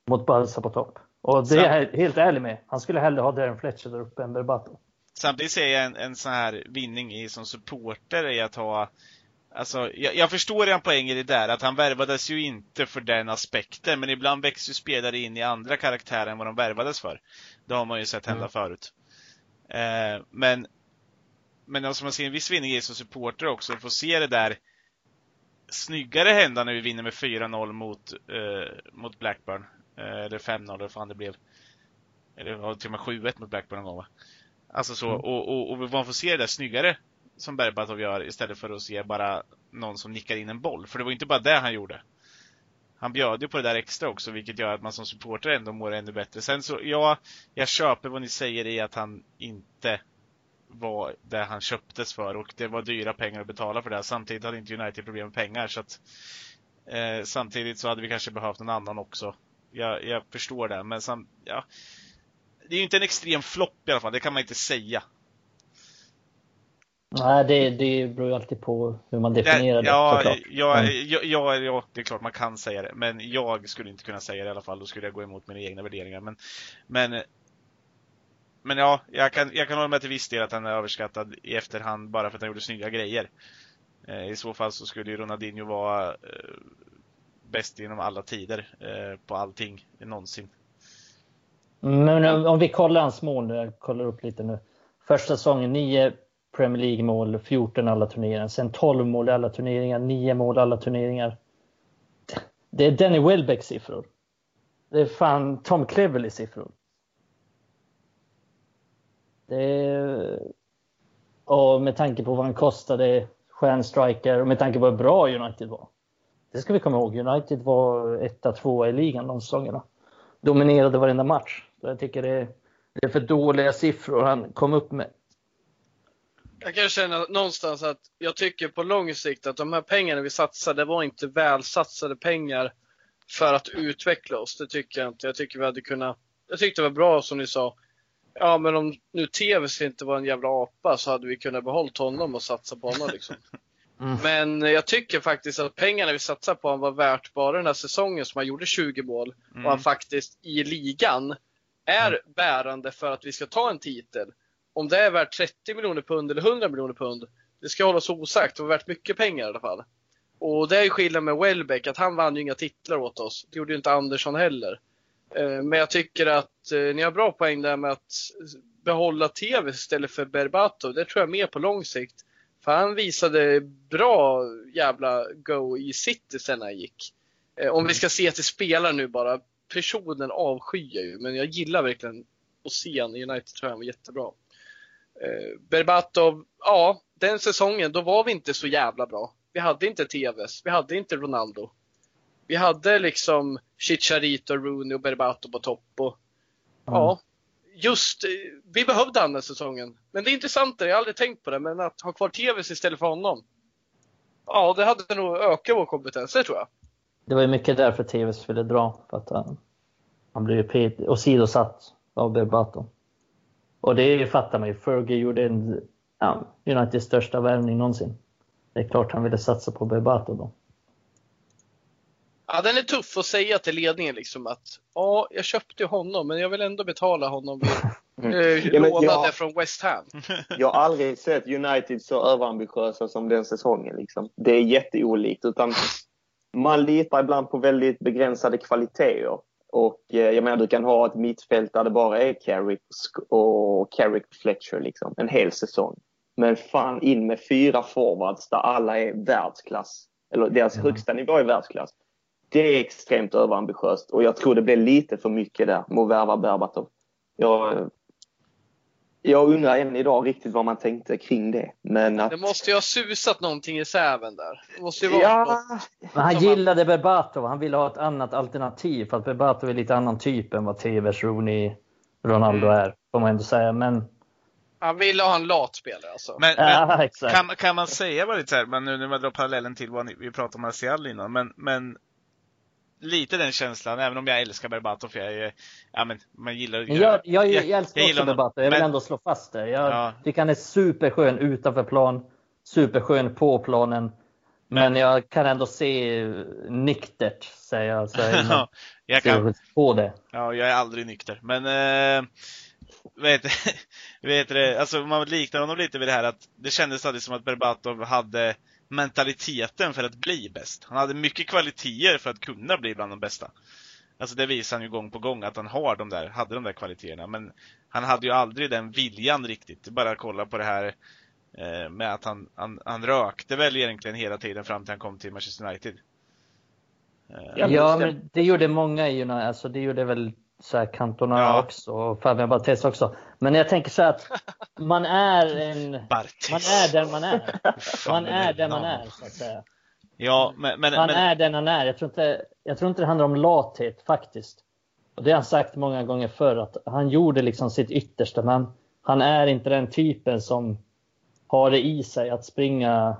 Speaker 4: mot Barca på topp. Och det är jag helt ärlig med. Han skulle hellre ha Darren Fletcher där uppe än Berbatov.
Speaker 1: Samtidigt ser jag en, en sån här vinning i som supporter i att ha Alltså, jag, jag förstår en poäng i det där, att han värvades ju inte för den aspekten, men ibland växer ju spelare in i andra karaktärer än vad de värvades för. Det har man ju sett hända
Speaker 4: Mm.
Speaker 1: förut. Eh, men, men alltså man ser en viss vinning i som supporter också, att få se det där snyggare hända när vi vinner med 4-0 mot, eh, mot Blackburn. Eh, eller 5-0 eller fan det blev. Eller var till och med 7-1 mot Blackburn någon gång va? Alltså så,
Speaker 4: Mm.
Speaker 1: och, och, och man får se det där snyggare som Berbatov gör istället för att se bara någon som nickar in en boll. För det var inte bara det han gjorde. Han bjöd ju på det där extra också, vilket gör att man som supporter ändå mår ännu bättre. Sen så, ja, jag köper vad ni säger i att han inte var det han köptes för och det var dyra pengar att betala för det. Samtidigt hade inte United problem med pengar så att eh, samtidigt så hade vi kanske behövt någon annan också. Jag, jag förstår det, men sam, ja, det är ju inte en extrem flopp i alla fall, det kan man inte säga.
Speaker 4: Nej, det, det beror ju alltid på hur man definierar det
Speaker 1: ja,
Speaker 4: såklart.
Speaker 1: ja, ja, ja, ja, det är klart man kan säga det, men jag skulle inte kunna säga det i alla fall. Då skulle jag gå emot mina egna värderingar. Men, men, men ja, jag kan, jag kan hålla med till viss del att han är överskattad i efterhand bara för att han gjorde snygga grejer. Eh, I så fall så skulle ju Ronaldinho vara eh, bäst genom alla tider eh, på allting någonsin.
Speaker 4: Men om- vi kollar hans mål nu, jag kollar upp lite nu. Första säsongen 9 Premier League-mål, 14 alla turneringar. Sen 12 mål i alla turneringar, 9 mål i alla turneringar. Det är Danny Welbecks siffror. Det är fan Tom Cleverleys siffror. Det är... Och med tanke på vad han kostade, stjärnstriker, och med tanke på hur bra United var. Det ska vi komma ihåg. United var etta, tvåa i ligan de säsongerna dominerade varenda match. Så jag tycker det är, det är för dåliga siffror han kom upp med.
Speaker 3: Jag kan känna någonstans att jag tycker på lång sikt att de här pengarna vi satsade var inte välsatsade pengar för att utveckla oss. Det tycker jag inte. Jag tycker vi hade kunnat. Jag tyckte det var bra som ni sa. Ja, men om nu TVC inte var en jävla apa så hade vi kunnat behållit honom och satsa på honom liksom.
Speaker 4: Mm.
Speaker 3: Men jag tycker faktiskt att pengarna vi satsade på honom var värt bara den här säsongen som han gjorde 20 mål
Speaker 1: Mm.
Speaker 3: och han faktiskt i ligan är bärande för att vi ska ta en titel. Om det är värt 30 miljoner pund eller 100 miljoner pund, det ska hållas osagt. Det var värt mycket pengar i alla fall. Och det är ju skillnad med Welbeck, att han vann ju inga titlar åt oss. Det gjorde ju inte Andersson heller. Eh, men jag tycker att eh, ni har bra poäng där med att behålla TV istället för Berbatov. Det tror jag mer på lång sikt. För han visade bra jävla go i City sen när han gick. Eh, om vi ska se till spelare nu bara. Personen avskyr jag ju, men jag gillar verkligen att se honom i United tror jag han var jättebra. Berbatov, ja, den säsongen då var vi inte så jävla bra. Vi hade inte TVs, vi hade inte Ronaldo. Vi hade liksom Chicharito, Rooney och Berbatov på topp. Och, Ja, just, eh, vi behövde han den säsongen. Men det är intressant, jag har aldrig tänkt på det, men att ha kvar TVs istället för honom. Ja, det hade nog ökat vår kompetens, det tror jag.
Speaker 4: Det var ju mycket därför TV ville dra. För att han, han blev ju åsidosatt av Berbatov. Och det fattar man ju. Fergie gjorde en, ja, Uniteds största värvning någonsin. Det är klart han ville satsa på Berbatov då.
Speaker 3: Ja, den är tuff att säga till ledningen liksom att ja, jag köpte honom, men jag vill ändå betala honom.
Speaker 2: Mm.
Speaker 3: eh,
Speaker 2: Ja,
Speaker 3: lånade
Speaker 2: jag-
Speaker 3: från West Ham.
Speaker 2: Jag har aldrig sett United så överambitiösa som den säsongen. Liksom. Det är jätteolikt. Utan man litar ibland på väldigt begränsade kvaliteter. Och eh, jag menar, du kan ha ett mittfält där det bara är Carrick och Carrick Fletcher liksom, en hel säsong. Men fan in med fyra forwards där alla är världsklass. Eller deras
Speaker 4: Mm.
Speaker 2: högsta nivå är världsklass. Det är extremt överambitiöst och jag tror det blev lite för mycket där med att värva Berbatov. Jag, jag undrar än idag riktigt vad man tänkte kring det. Men att...
Speaker 3: Det måste ju ha susat någonting i säven där. Det måste ju vara
Speaker 2: Ja,
Speaker 4: Men han gillade Berbatov. Han ville ha ett annat alternativ. För att Berbatov är lite annan typ än vad TVs Rooney, Ronaldo
Speaker 1: Mm.
Speaker 4: är. Får man ändå säga. Men,
Speaker 3: Han ville ha en lat spelare alltså.
Speaker 1: Men, men
Speaker 4: ja,
Speaker 1: kan, kan man säga lite så här, men nu när man drar parallellen till vad ni, vi pratade om Martial innan, men, men lite den känslan, även om jag älskar Berbatov, för jag är, ja men man gillar
Speaker 4: Men jag, jag, jag,
Speaker 1: jag
Speaker 4: älskar
Speaker 1: gillar
Speaker 4: också. Berbatov. Jag vill
Speaker 1: Men-
Speaker 4: ändå slå fast det. Jag
Speaker 1: Ja.
Speaker 4: tycker han är superskön utanför plan. Superskön på planen. Men jag kan ändå se niktert, säger jag. Så jag
Speaker 1: Ja, jag kan,
Speaker 4: på det.
Speaker 1: Ja, jag är aldrig nykter. Men, eh, vet, vet det, alltså man liknar honom lite vid det här att det kändes alltid som att Berbatov hade mentaliteten för att bli bäst. Han hade mycket kvaliteter för att kunna bli bland de bästa. Alltså det visar han ju gång på gång att han har de där, hade de där kvaliteterna. Men han hade ju aldrig den viljan riktigt. Bara kolla på det här eh, med att han, han, han rökte väl egentligen hela tiden fram till han kom till Manchester United. Eh,
Speaker 2: Ja,
Speaker 4: men det gjorde många i United. Alltså, det gjorde väl så här Cantona
Speaker 1: Ja.
Speaker 4: också och Fabian Barthez också. Men jag tänker så här att man är en...
Speaker 1: Barthes.
Speaker 4: Man är den man är. Man är den man är, så att säga.
Speaker 1: Ja, men, men,
Speaker 4: Han
Speaker 1: men
Speaker 4: är den han är. Jag tror, inte, jag tror inte det handlar om lathet faktiskt. Och det har han sagt många gånger förr att han gjorde liksom sitt yttersta men han är inte den typen som har det i sig att springa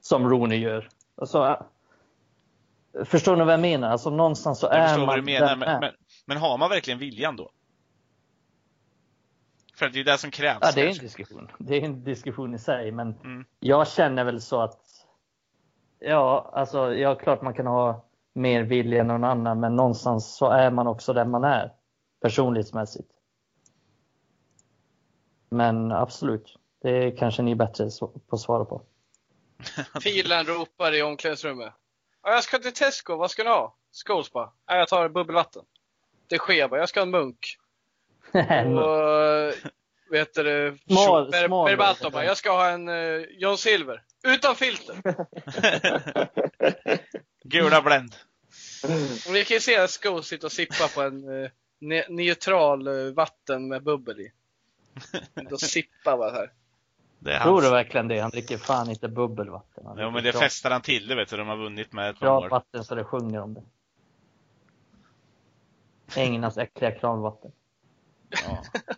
Speaker 4: som Rooney gör. Alltså, äh, förstår ni vad jag menar? Alltså någonstans så
Speaker 1: Jag
Speaker 4: är man
Speaker 1: vad du menar, men, men, men har man verkligen viljan då? För att det är det som krävs.
Speaker 4: Ja, det är en diskussion. Det är en diskussion i sig, men
Speaker 1: Mm.
Speaker 4: jag känner väl så att Ja, alltså ja, klart man kan ha mer vilja än någon annan, men någonstans så är man också den man är personlighetsmässigt. Men absolut, det kanske ni är bättre på att svara på.
Speaker 3: Filen ropar i omklädningsrummet. Ja, jag ska till Tesco, vad ska du ha? Bara. Ja, jag tar bubbelvatten. Det bara, jag ska ha en munk. Och vet du
Speaker 4: Smal-
Speaker 3: Ber-
Speaker 4: smal-
Speaker 3: Berbatov bara, jag ska ha en uh, John Silver. Utan filter!
Speaker 1: Gula Blend.
Speaker 3: Och vi kan ju se Scholes sitta och sippa på en eh, ne- neutral eh, vatten med bubbel i. Då sippa bara här.
Speaker 1: Det är
Speaker 4: Tror du verkligen det? Han dricker fan inte bubbelvatten. Han
Speaker 1: Jo, men det festar han till det vet du, de har vunnit med ett par mål.
Speaker 4: Kranvatten så det sjunger om det. Änglarnas äckliga kranvatten.
Speaker 1: Ja.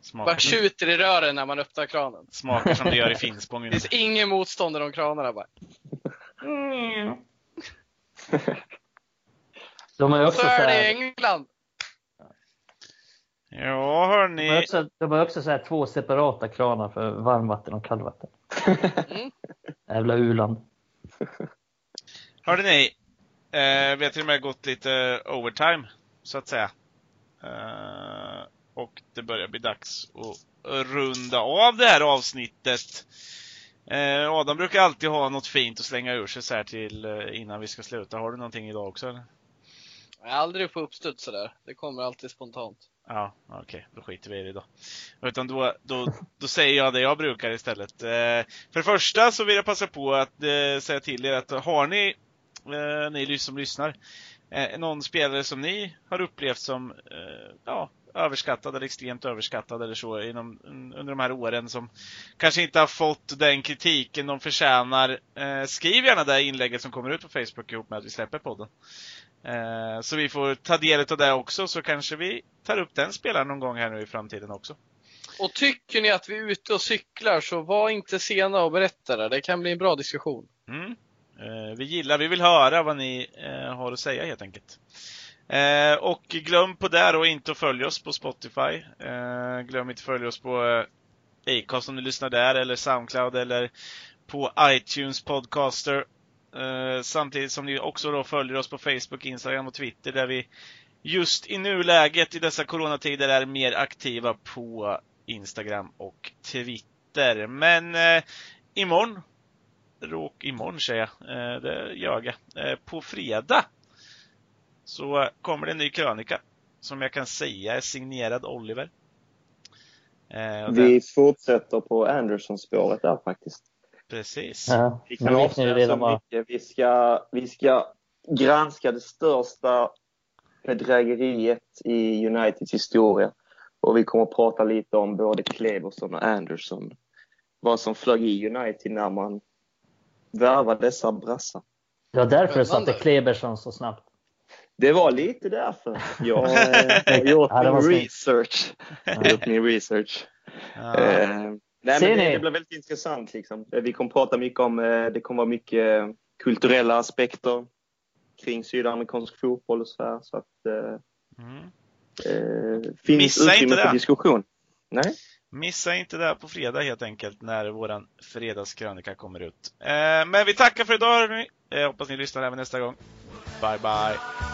Speaker 1: Smakar,
Speaker 3: Bara tjuter i rören när man öppnar kranen.
Speaker 1: smakar som det gör i Finspång.
Speaker 3: Det finns ingen motstånd i de kranarna bara.
Speaker 4: De har ju också
Speaker 3: Så
Speaker 4: så
Speaker 3: är det i England.
Speaker 1: Ja,
Speaker 4: de har
Speaker 1: hörni.
Speaker 4: också, de har också så här två separata kranar för varmvatten och kallvatten.
Speaker 3: Mm.
Speaker 4: Jävla u-land.
Speaker 1: Hörde ni? Eh, vi har till och med gått lite overtime, så att säga. Eh, och det börjar bli dags att runda av det här avsnittet. Eh, Adam brukar alltid ha något fint att slänga ur sig så här till eh, innan vi ska sluta. Har du någonting idag också eller?
Speaker 3: Jag är aldrig på uppstuds sådär. Det kommer alltid spontant.
Speaker 1: Ja, okej, då skiter vi i det då. Utan då, då, då säger jag det jag brukar istället. För det första så vill jag passa på att säga till er att har ni, ni som lyssnar, eh, någon spelare som ni har upplevt som eh, ja, överskattad eller extremt överskattad eller så inom, under de här åren som kanske inte har fått den kritiken de förtjänar. Eh, skriv gärna det inlägget som kommer ut på Facebook ihop med att vi släpper podden. Eh, så vi får ta del av det också, så kanske vi tar upp den spelaren någon gång här nu i framtiden också.
Speaker 3: Och tycker ni att vi är ute och cyklar så var inte sena och berätta det. Det kan bli en bra diskussion.
Speaker 1: Mm. Eh, vi gillar, vi vill höra vad ni eh, har att säga helt enkelt. Eh, och glöm på där och inte att följa oss på Spotify. Eh, glöm inte att följa oss på eh, Acast om ni lyssnar där, eller Soundcloud, eller på iTunes Podcaster. Eh, samtidigt som ni också då följer oss på Facebook, Instagram och Twitter där vi just i nuläget i dessa coronatider är mer aktiva på Instagram och Twitter. Men eh, imorgon, råk imorgon säger jag, eh, det gör jag, eh, på fredag så kommer det en ny krönika som jag kan säga är signerad Oliver. Eh, den,
Speaker 2: Vi fortsätter på Anderson-spåret där faktiskt.
Speaker 1: precis.
Speaker 4: Ja,
Speaker 2: Vi
Speaker 4: nu
Speaker 2: kan avslöja så mycket. Vi ska, vi ska granska det största bedrägeriet i Uniteds historia. Och vi kommer att prata lite om både Cleverson och Anderson. Vad som flög i United när man värvade dessa brassar.
Speaker 4: Det var därför du satte Kleberson så snabbt.
Speaker 2: Det var lite därför. Jag har gjort min research. Gjort min research. Nej, men det, det blir väldigt intressant. Liksom. Eh, Vi kommer prata mycket om, eh, det kommer vara mycket eh, kulturella aspekter kring sydamerikansk fotboll och så här. Så att,
Speaker 1: Mm.
Speaker 2: eh, finns
Speaker 1: Missa inte
Speaker 2: utrymme
Speaker 1: det.
Speaker 2: för diskussion. Nej.
Speaker 1: Missa inte det här på fredag helt enkelt när våran fredagskrönika kommer ut. Eh, men vi tackar för idag hörni. Eh, hoppas ni lyssnar även nästa gång. Bye bye!